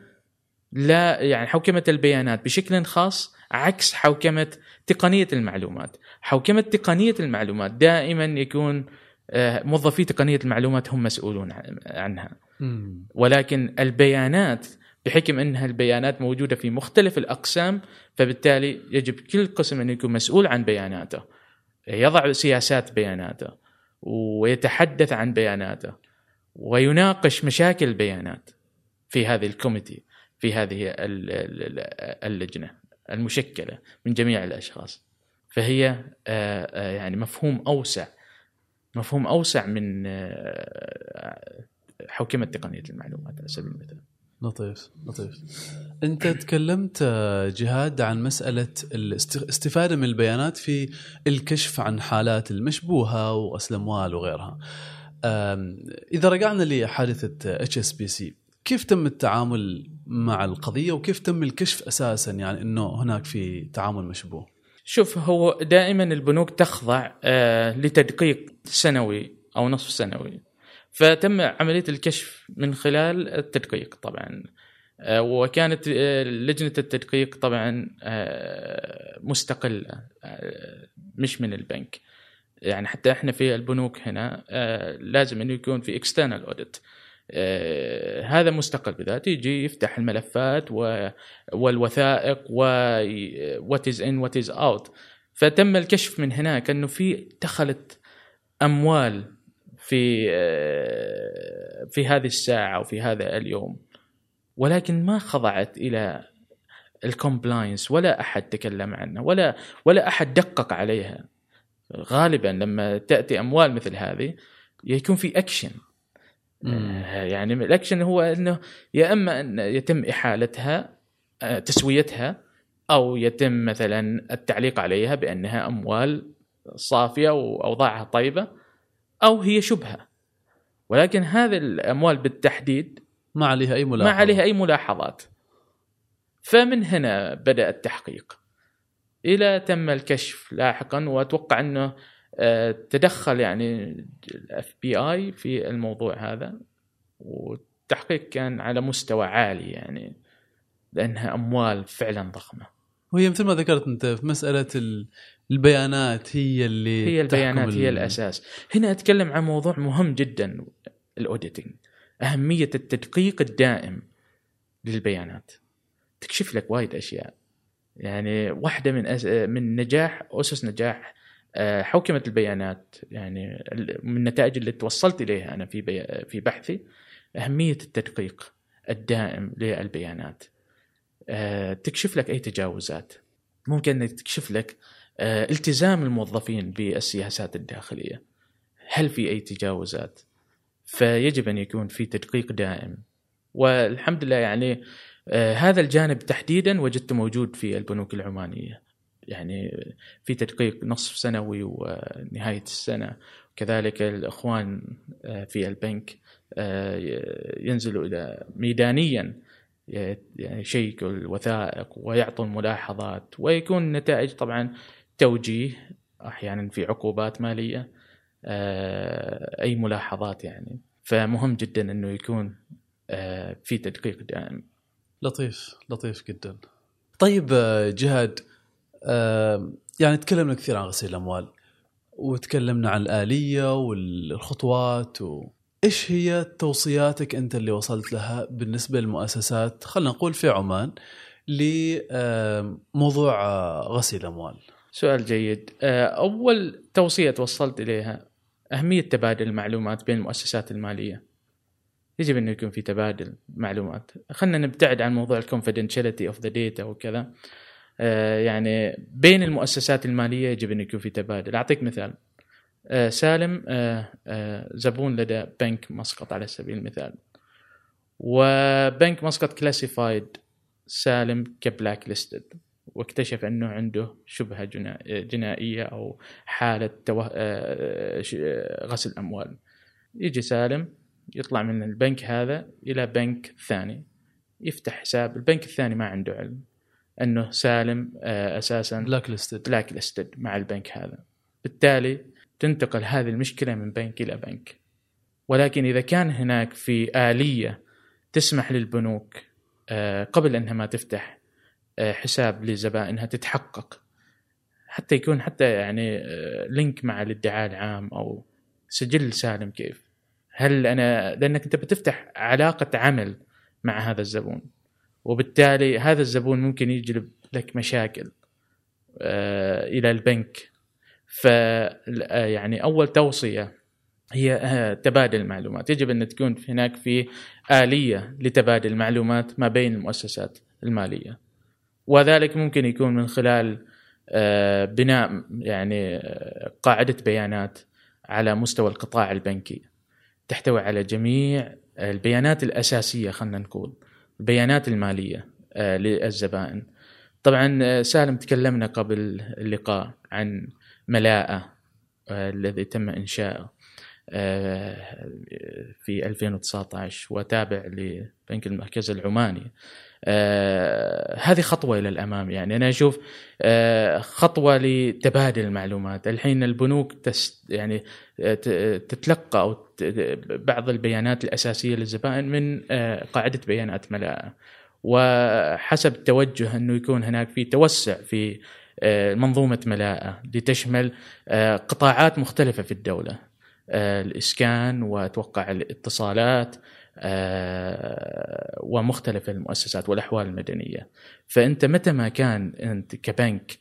Speaker 2: لا يعني حوكمة البيانات بشكل خاص عكس حوكمة تقنية المعلومات. حوكمة تقنية المعلومات دائما يكون آه، موظفي تقنية المعلومات هم مسؤولون عن- عنها. ولكن البيانات بحكم أنها البيانات موجودة في مختلف الأقسام فبالتالي يجب كل قسم أن يكون مسؤول عن بياناته. يضع سياسات بياناته ويتحدث عن بياناته ويناقش مشاكل البيانات في هذه الكوميتي في هذه ال- ال- ال- اللجنة. المشكلة من جميع الأشخاص. فهي آه، آه، يعني مفهوم أوسع مفهوم أوسع من آه، حوكمة تقنية المعلومات على سبيل المثال.
Speaker 1: لطيف لطيف. أنت تكلمت جهاد عن مسألة الاستفاده من البيانات في الكشف عن حالات المشبوهة وغسل اموال وغيرها إذا رجعنا لحادثة HSBC كيف تم التعامل مع القضية وكيف تم الكشف أساسا؟ يعني إنه هناك في تعامل مشبوه.
Speaker 2: شوف هو دائما البنوك تخضع آه، لتدقيق سنوي أو نصف سنوي. فتم عملية الكشف من خلال التدقيق طبعا. آه، وكانت آه، لجنة التدقيق طبعا مستقلة مش من البنك. يعني حتى إحنا في البنوك هنا لازم إنه يكون في external audit هذا مستقل بذاته يجي يفتح الملفات والوثائق what is in what is out فتم الكشف من هناك أنه في دخلت أموال في آه، في هذه الساعة وفي هذا اليوم. ولكن ما خضعت إلى ال compliance ولا أحد تكلم عنها ولا ولا أحد دقق عليها. غالبا لما تأتي أموال مثل هذه يكون في اكشن آه، يعني الاكشن هو إنه يا إما أن يتم إحالتها آه، تسويتها أو يتم مثلا التعليق عليها بأنها أموال صافية وأوضاعها طيبة أو هي شبهة. ولكن هذه الأموال بالتحديد
Speaker 1: ما عليها أي
Speaker 2: ما
Speaker 1: ملاحظه
Speaker 2: عليها أي ملاحظات. فمن هنا بدأ التحقيق. إلى تم الكشف لاحقا وأتوقع إنه آه، تدخل يعني الاف بي آي في الموضوع هذا والتحقيق كان على مستوى عالي يعني لأنها أموال فعلا ضخمة.
Speaker 1: وهي مثل ما ذكرت أنت في مسألة ال- البيانات هي اللي
Speaker 2: هي البيانات هي
Speaker 1: ال-
Speaker 2: الأساس. هنا أتكلم عن موضوع مهم جدا الأوديتنج. أهمية التدقيق الدائم للبيانات. تكشف لك وايد أشياء. يعني واحدة من أس... من نجاح أسس نجاح آه، حوكمه البيانات. يعني من النتائج اللي توصلت إليها أنا في. في بحثي أهمية التدقيق الدائم للبيانات. آه، تكشف لك أي تجاوزات. ممكن تكشف لك آه، التزام الموظفين بالسياسات الداخلية. هل في أي تجاوزات؟ فيجب أن يكون في تدقيق دائم. والحمد لله يعني آه، هذا الجانب تحديدا وجدته موجود في البنوك العمانية. يعني في تدقيق نصف سنوي ونهاية السنة. كذلك الإخوان آه، في البنك آه، ينزلوا إلى ميدانيا يعني يشيكوا الوثائق ويعطوا الملاحظات ويكون النتائج طبعا توجيه أحيانا في عقوبات مالية آه، أي ملاحظات يعني. فمهم جدا إنه يكون في تدقيق دائم.
Speaker 1: لطيف لطيف جدا. طيب جهاد يعني تكلمنا كثير عن غسيل الأموال وتكلمنا عن الآلية والخطوات و... إيش هي توصياتك أنت اللي وصلت لها بالنسبة للمؤسسات؟ خلينا نقول في عمان لموضوع غسيل الأموال.
Speaker 2: سؤال جيد. أول توصية توصلت إليها أهمية تبادل المعلومات بين المؤسسات المالية. يجب أنه يكون في تبادل معلومات. خلينا نبتعد عن موضوع ال confidentiality of the data وكذا. آه يعني بين المؤسسات المالية يجب أن يكون في تبادل. أعطيك مثال. آه سالم آه آه زبون لدى بنك مسقط على سبيل المثال. وبنك مسقط classified سالم ك blacklisted واكتشف أنه عنده شبهة جنائية أو حالة توه... آه، غسل اموال يجي سالم يطلع من البنك هذا إلى بنك ثاني. يفتح حساب. البنك الثاني ما عنده علم. أنه سالم آه،
Speaker 1: أساسا
Speaker 2: blacklisted blacklisted مع البنك هذا. بالتالي تنتقل هذه المشكلة من بنك إلى بنك. ولكن إذا كان هناك في آلية تسمح للبنوك آه، قبل أنها ما تفتح آه، حساب لزبائنها تتحقق حتى يكون حتى يعني link مع الادعاء العام أو سجل سالم كيف. هل أنا لأنك أنت بتفتح علاقة عمل مع هذا الزبون. وبالتالي هذا الزبون ممكن يجلب لك مشاكل آه، إلى البنك. ف يعني أول توصية هي تبادل المعلومات. يجب أن تكون هناك في آلية لتبادل المعلومات ما بين المؤسسات المالية. وذلك ممكن يكون من خلال آه، بناء يعني آه، قاعدة بيانات على مستوى القطاع البنكي. تحتوي على جميع البيانات الأساسية خلينا نقول. البيانات المالية آه، للزبائن. طبعا سالم تكلمنا قبل اللقاء عن ملاءة الذي تم انشاؤه في 2019 وتابع لبنك المركز العماني. آه هذه خطوة إلى الأمام. يعني أنا أشوف آه خطوة لتبادل المعلومات. الحين البنوك تس يعني آه تتلقى أو بعض البيانات الأساسية للزبائن من آه قاعدة بيانات ملاءه وحسب التوجه أنه يكون هناك في توسع في آه، منظومة ملاءه لتشمل آه، قطاعات مختلفة في الدولة. الإسكان وأتوقع الاتصالات ومختلف المؤسسات والأحوال المدنية فأنت متى ما كان أنت كبنك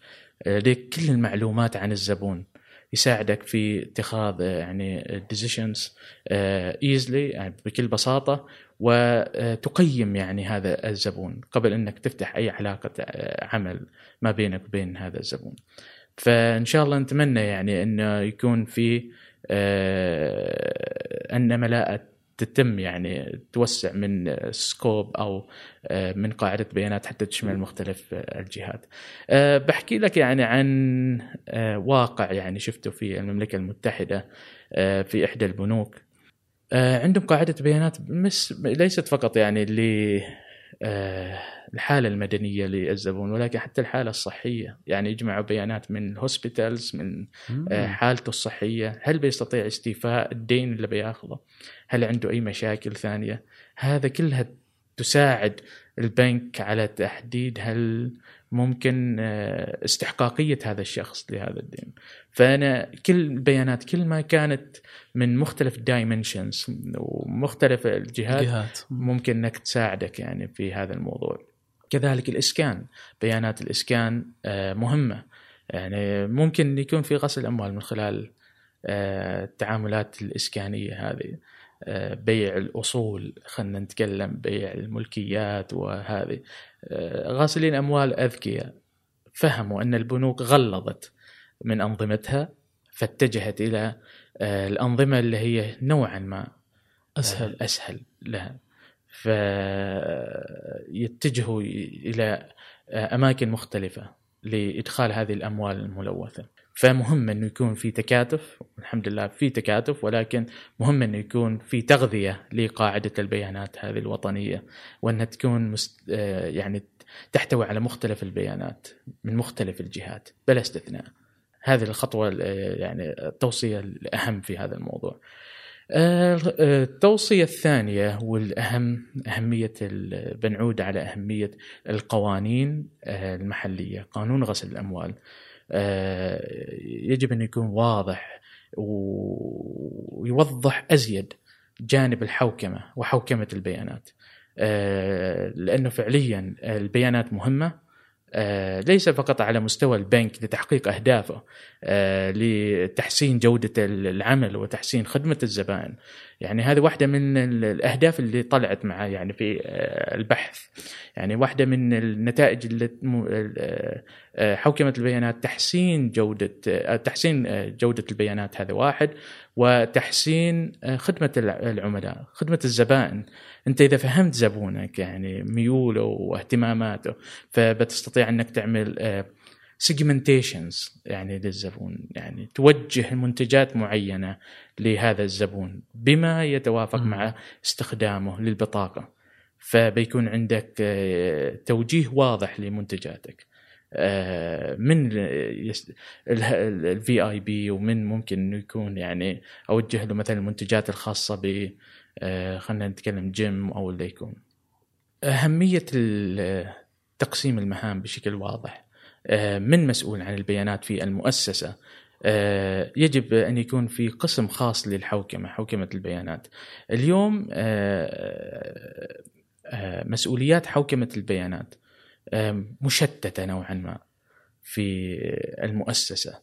Speaker 2: آه، لك كل المعلومات عن الزبون يساعدك في اتخاذ يعني decisions easily يعني بكل بساطة وتقيم يعني هذا الزبون قبل أنك تفتح أي علاقة عمل ما بينك وبين هذا الزبون. فإن شاء الله نتمنى يعني انه يكون في آه، أن ملاءة تتم يعني توسع من scope أو آه، من قاعدة بيانات حتى تشمل مختلف الجهات. آه، بحكي لك يعني عن واقع يعني شفته في المملكة المتحدة في إحدى البنوك عندهم قاعدة بيانات ليست فقط يعني آه، الحالة المدنية للزبون ولكن حتى الحالة الصحية. يعني يجمعوا بيانات من ال hospitals من آه، حالته الصحية. هل بيستطيع استيفاء الدين اللي بياخذه؟ هل عنده أي مشاكل ثانية؟ هذا كلها تساعد البنك على تحديد هل ممكن آه، استحقاقية هذا الشخص لهذا الدين. فأنا كل البيانات كل ما كانت من مختلف الدايمنشنز ومختلف الجهات جهات. ممكن إنك تساعدك يعني في هذا الموضوع. كذلك الإسكان بيانات الإسكان آه، مهمة. يعني ممكن يكون في غسل اموال من خلال آه، التعاملات الإسكانية هذه. بيع الأصول خلينا نتكلم بيع الملكيات وهذه. غاسلين أموال أذكياء. فهموا أن البنوك غلظت من أنظمتها فاتجهت إلى آه، الأنظمة اللي هي نوعا ما آه،
Speaker 1: أسهل.
Speaker 2: أسهل لها. فيتجهوا إلى آه، أماكن مختلفة لإدخال هذه الأموال الملوثة. فمهم انه يكون في تكاتف الحمد لله في تكاتف ولكن مهم انه يكون في تغذية لقاعدة البيانات هذه الوطنية وأنها تكون مست آه، يعني تحتوي على مختلف البيانات من مختلف الجهات بلا استثناء. هذه الخطوة آه، يعني التوصية الأهم في هذا الموضوع. آه، التوصية الثانية والأهم أهمية بنعود على أهمية القوانين المحلية قانون غسل الأموال. يجب أن يكون واضح ويوضح أزيد جانب الحوكمة وحوكمة البيانات. لأنه فعليا البيانات مهمة آه، ليس فقط على مستوى البنك لتحقيق أهدافه آه، لتحسين جودة العمل وتحسين خدمة الزبائن. يعني هذه واحدة من الأهداف اللي طلعت معه يعني في آه، البحث. يعني واحدة من النتائج اللي حوكمة البيانات تحسين جودة تحسين جودة البيانات هذا واحد. وتحسين خدمة العملاء خدمة الزبائن. أنت إذا فهمت زبونك يعني ميوله واهتماماته فبتستطيع أنك تعمل segmentations آه، يعني للزبون يعني توجه منتجات معينة لهذا الزبون بما يتوافق م. مع استخدامه للبطاقة. فبيكون عندك آه، توجيه واضح لمنتجاتك. آه، من ال VIP ومن ممكن إنه يكون يعني أوجه له مثلا المنتجات الخاصة ب آه، خلينا نتكلم جيم أو اللي يكون. أهمية تقسيم المهام بشكل واضح. آه، من مسؤول عن البيانات في المؤسسة؟ آه، يجب أن يكون في قسم خاص للحوكمة حوكمة البيانات. اليوم مسؤوليات حوكمة البيانات. مشتتة نوعا ما في المؤسسة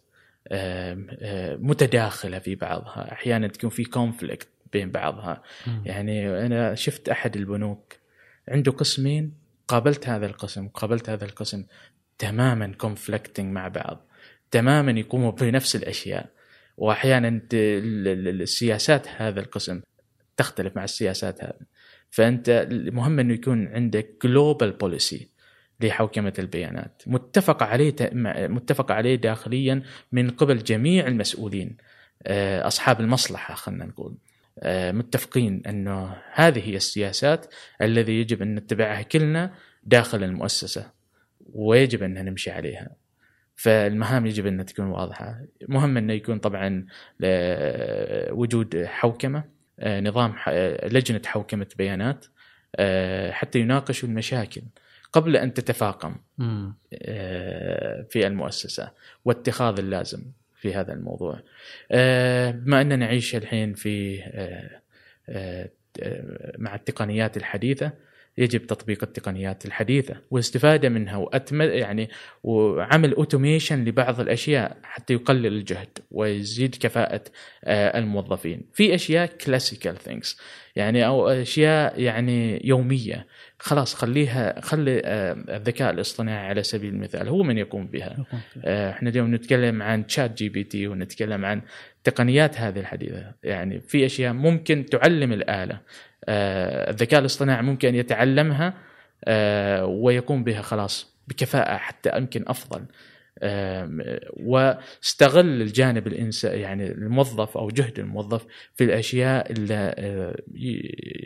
Speaker 2: متداخلة في بعضها. أحيانا تكون في كونفليكت بين بعضها. يعني أنا شفت أحد البنوك عنده قسمين قابلت هذا القسم قابلت هذا القسم تماما conflicting مع بعض تماما يقوموا بنفس الأشياء. واحيانا السياسات هذا القسم تختلف مع السياسات هذه. فأنت مهم إنه يكون عندك global policy لحوكمة البيانات. متفق عليه متفق عليه داخليا من قبل جميع المسؤولين. آه، أصحاب المصلحة خلينا نقول. آه، متفقين انه هذه هي السياسات الذي يجب أن نتبعها كلنا داخل المؤسسة ويجب ان نمشي عليها. فالمهام يجب ان تكون واضحة، مهم انه يكون طبعا وجود حوكمة آه، نظام لجنة حوكمة بيانات آه، حتى يناقشوا المشاكل. قبل أن تتفاقم في المؤسسة واتخاذ اللازم. في هذا الموضوع آه، بما أننا نعيش الحين في آه، آه، مع التقنيات الحديثة يجب تطبيق التقنيات الحديثة والاستفادة منها وأتمل يعني وعمل automation لبعض الأشياء حتى يقلل الجهد ويزيد كفاءة الموظفين. في أشياء classical things يعني أو أشياء يعني يومية. خلاص خليها خلي آه، الذكاء الاصطناعي على سبيل المثال هو من يقوم بها. آه، إحنا اليوم نتكلم عن ChatGPT ونتكلم عن تقنيات هذه الحديثة. يعني في أشياء ممكن تعلم آه، الذكاء الاصطناعي ممكن أن يتعلمها ويقوم بها خلاص بكفاءة حتى يمكن أفضل واستغل الجانب الانسان يعني الموظف أو جهد الموظف في الأشياء اللي آه،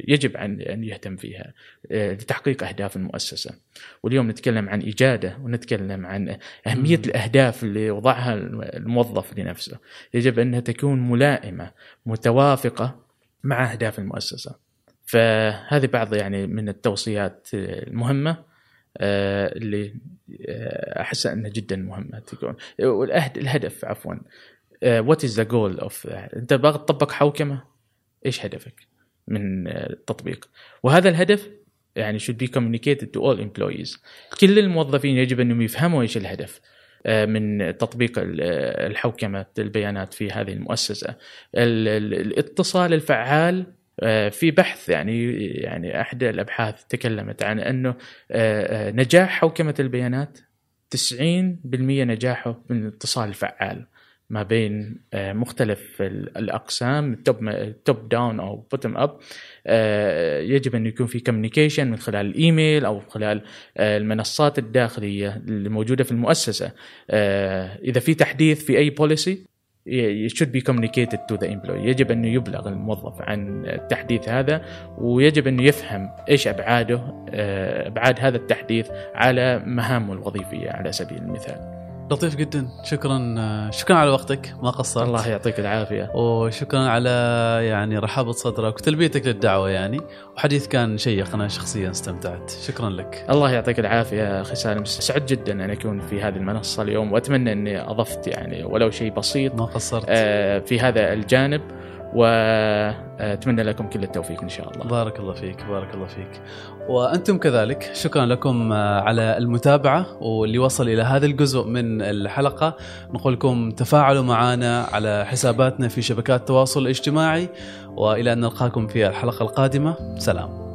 Speaker 2: يجب أن يهتم فيها آه، لتحقيق أهداف المؤسسه. واليوم نتكلم عن اجاده ونتكلم عن أهمية الأهداف اللي وضعها الموظف لنفسه، يجب أنها تكون ملائمة متوافقة مع أهداف المؤسسة. فهذه بعض يعني من التوصيات المهمة آه، اللي آه، أحس أنها جدا مهمة تكون الهدف عفوا. what is the goal of أنت باغي تطبق حوكمة؟ إيش هدفك من التطبيق؟ وهذا الهدف يعني should be communicated to all employees. كل الموظفين يجب أنهم يفهموا إيش الهدف آه، من تطبيق الحوكمة البيانات في هذه المؤسسة. الاتصال الفعال آه، في بحث يعني يعني أحد الأبحاث تكلمت عن أنه آه، آه، نجاح حوكمة البيانات 90% نجاحه من الاتصال الفعال ما بين آه، مختلف ال- الأقسام top top down أو bottom up يجب أن يكون في communication من خلال الايميل أو خلال آه، المنصات الداخلية اللي موجوده في المؤسسة. آه، إذا في تحديث في أي policy it should be communicated to the employee. يجب أنه يبلغ الموظف عن التحديث هذا ويجب أنه يفهم إيش أبعاده آه، أبعاد هذا التحديث على مهامه الوظيفية على سبيل المثال.
Speaker 1: لطيف جدا. شكرا شكرا على وقتك. ما قصرت.
Speaker 2: الله يعطيك العافية.
Speaker 1: وشكرا على يعني رحابة صدرك وتلبيتك للدعوة يعني. وحديث كان شيق أنا شخصيا استمتعت. شكرا لك.
Speaker 2: الله يعطيك العافية أخي سالم. سعد جدا أن أكون في هذه المنصة اليوم وأتمنى أني أضفت يعني ولو شيء بسيط.
Speaker 1: ما قصرت.
Speaker 2: آه، في هذا الجانب. وأتمنى لكم كل التوفيق إن شاء الله.
Speaker 1: بارك الله فيك بارك الله فيك. وأنتم كذلك شكرا لكم آه، على المتابعة واللي وصل إلى هذا الجزء من الحلقة. نقول لكم تفاعلوا معنا على حساباتنا في شبكات التواصل الاجتماعي وإلى أن نلقاكم في الحلقة القادمة. سلام.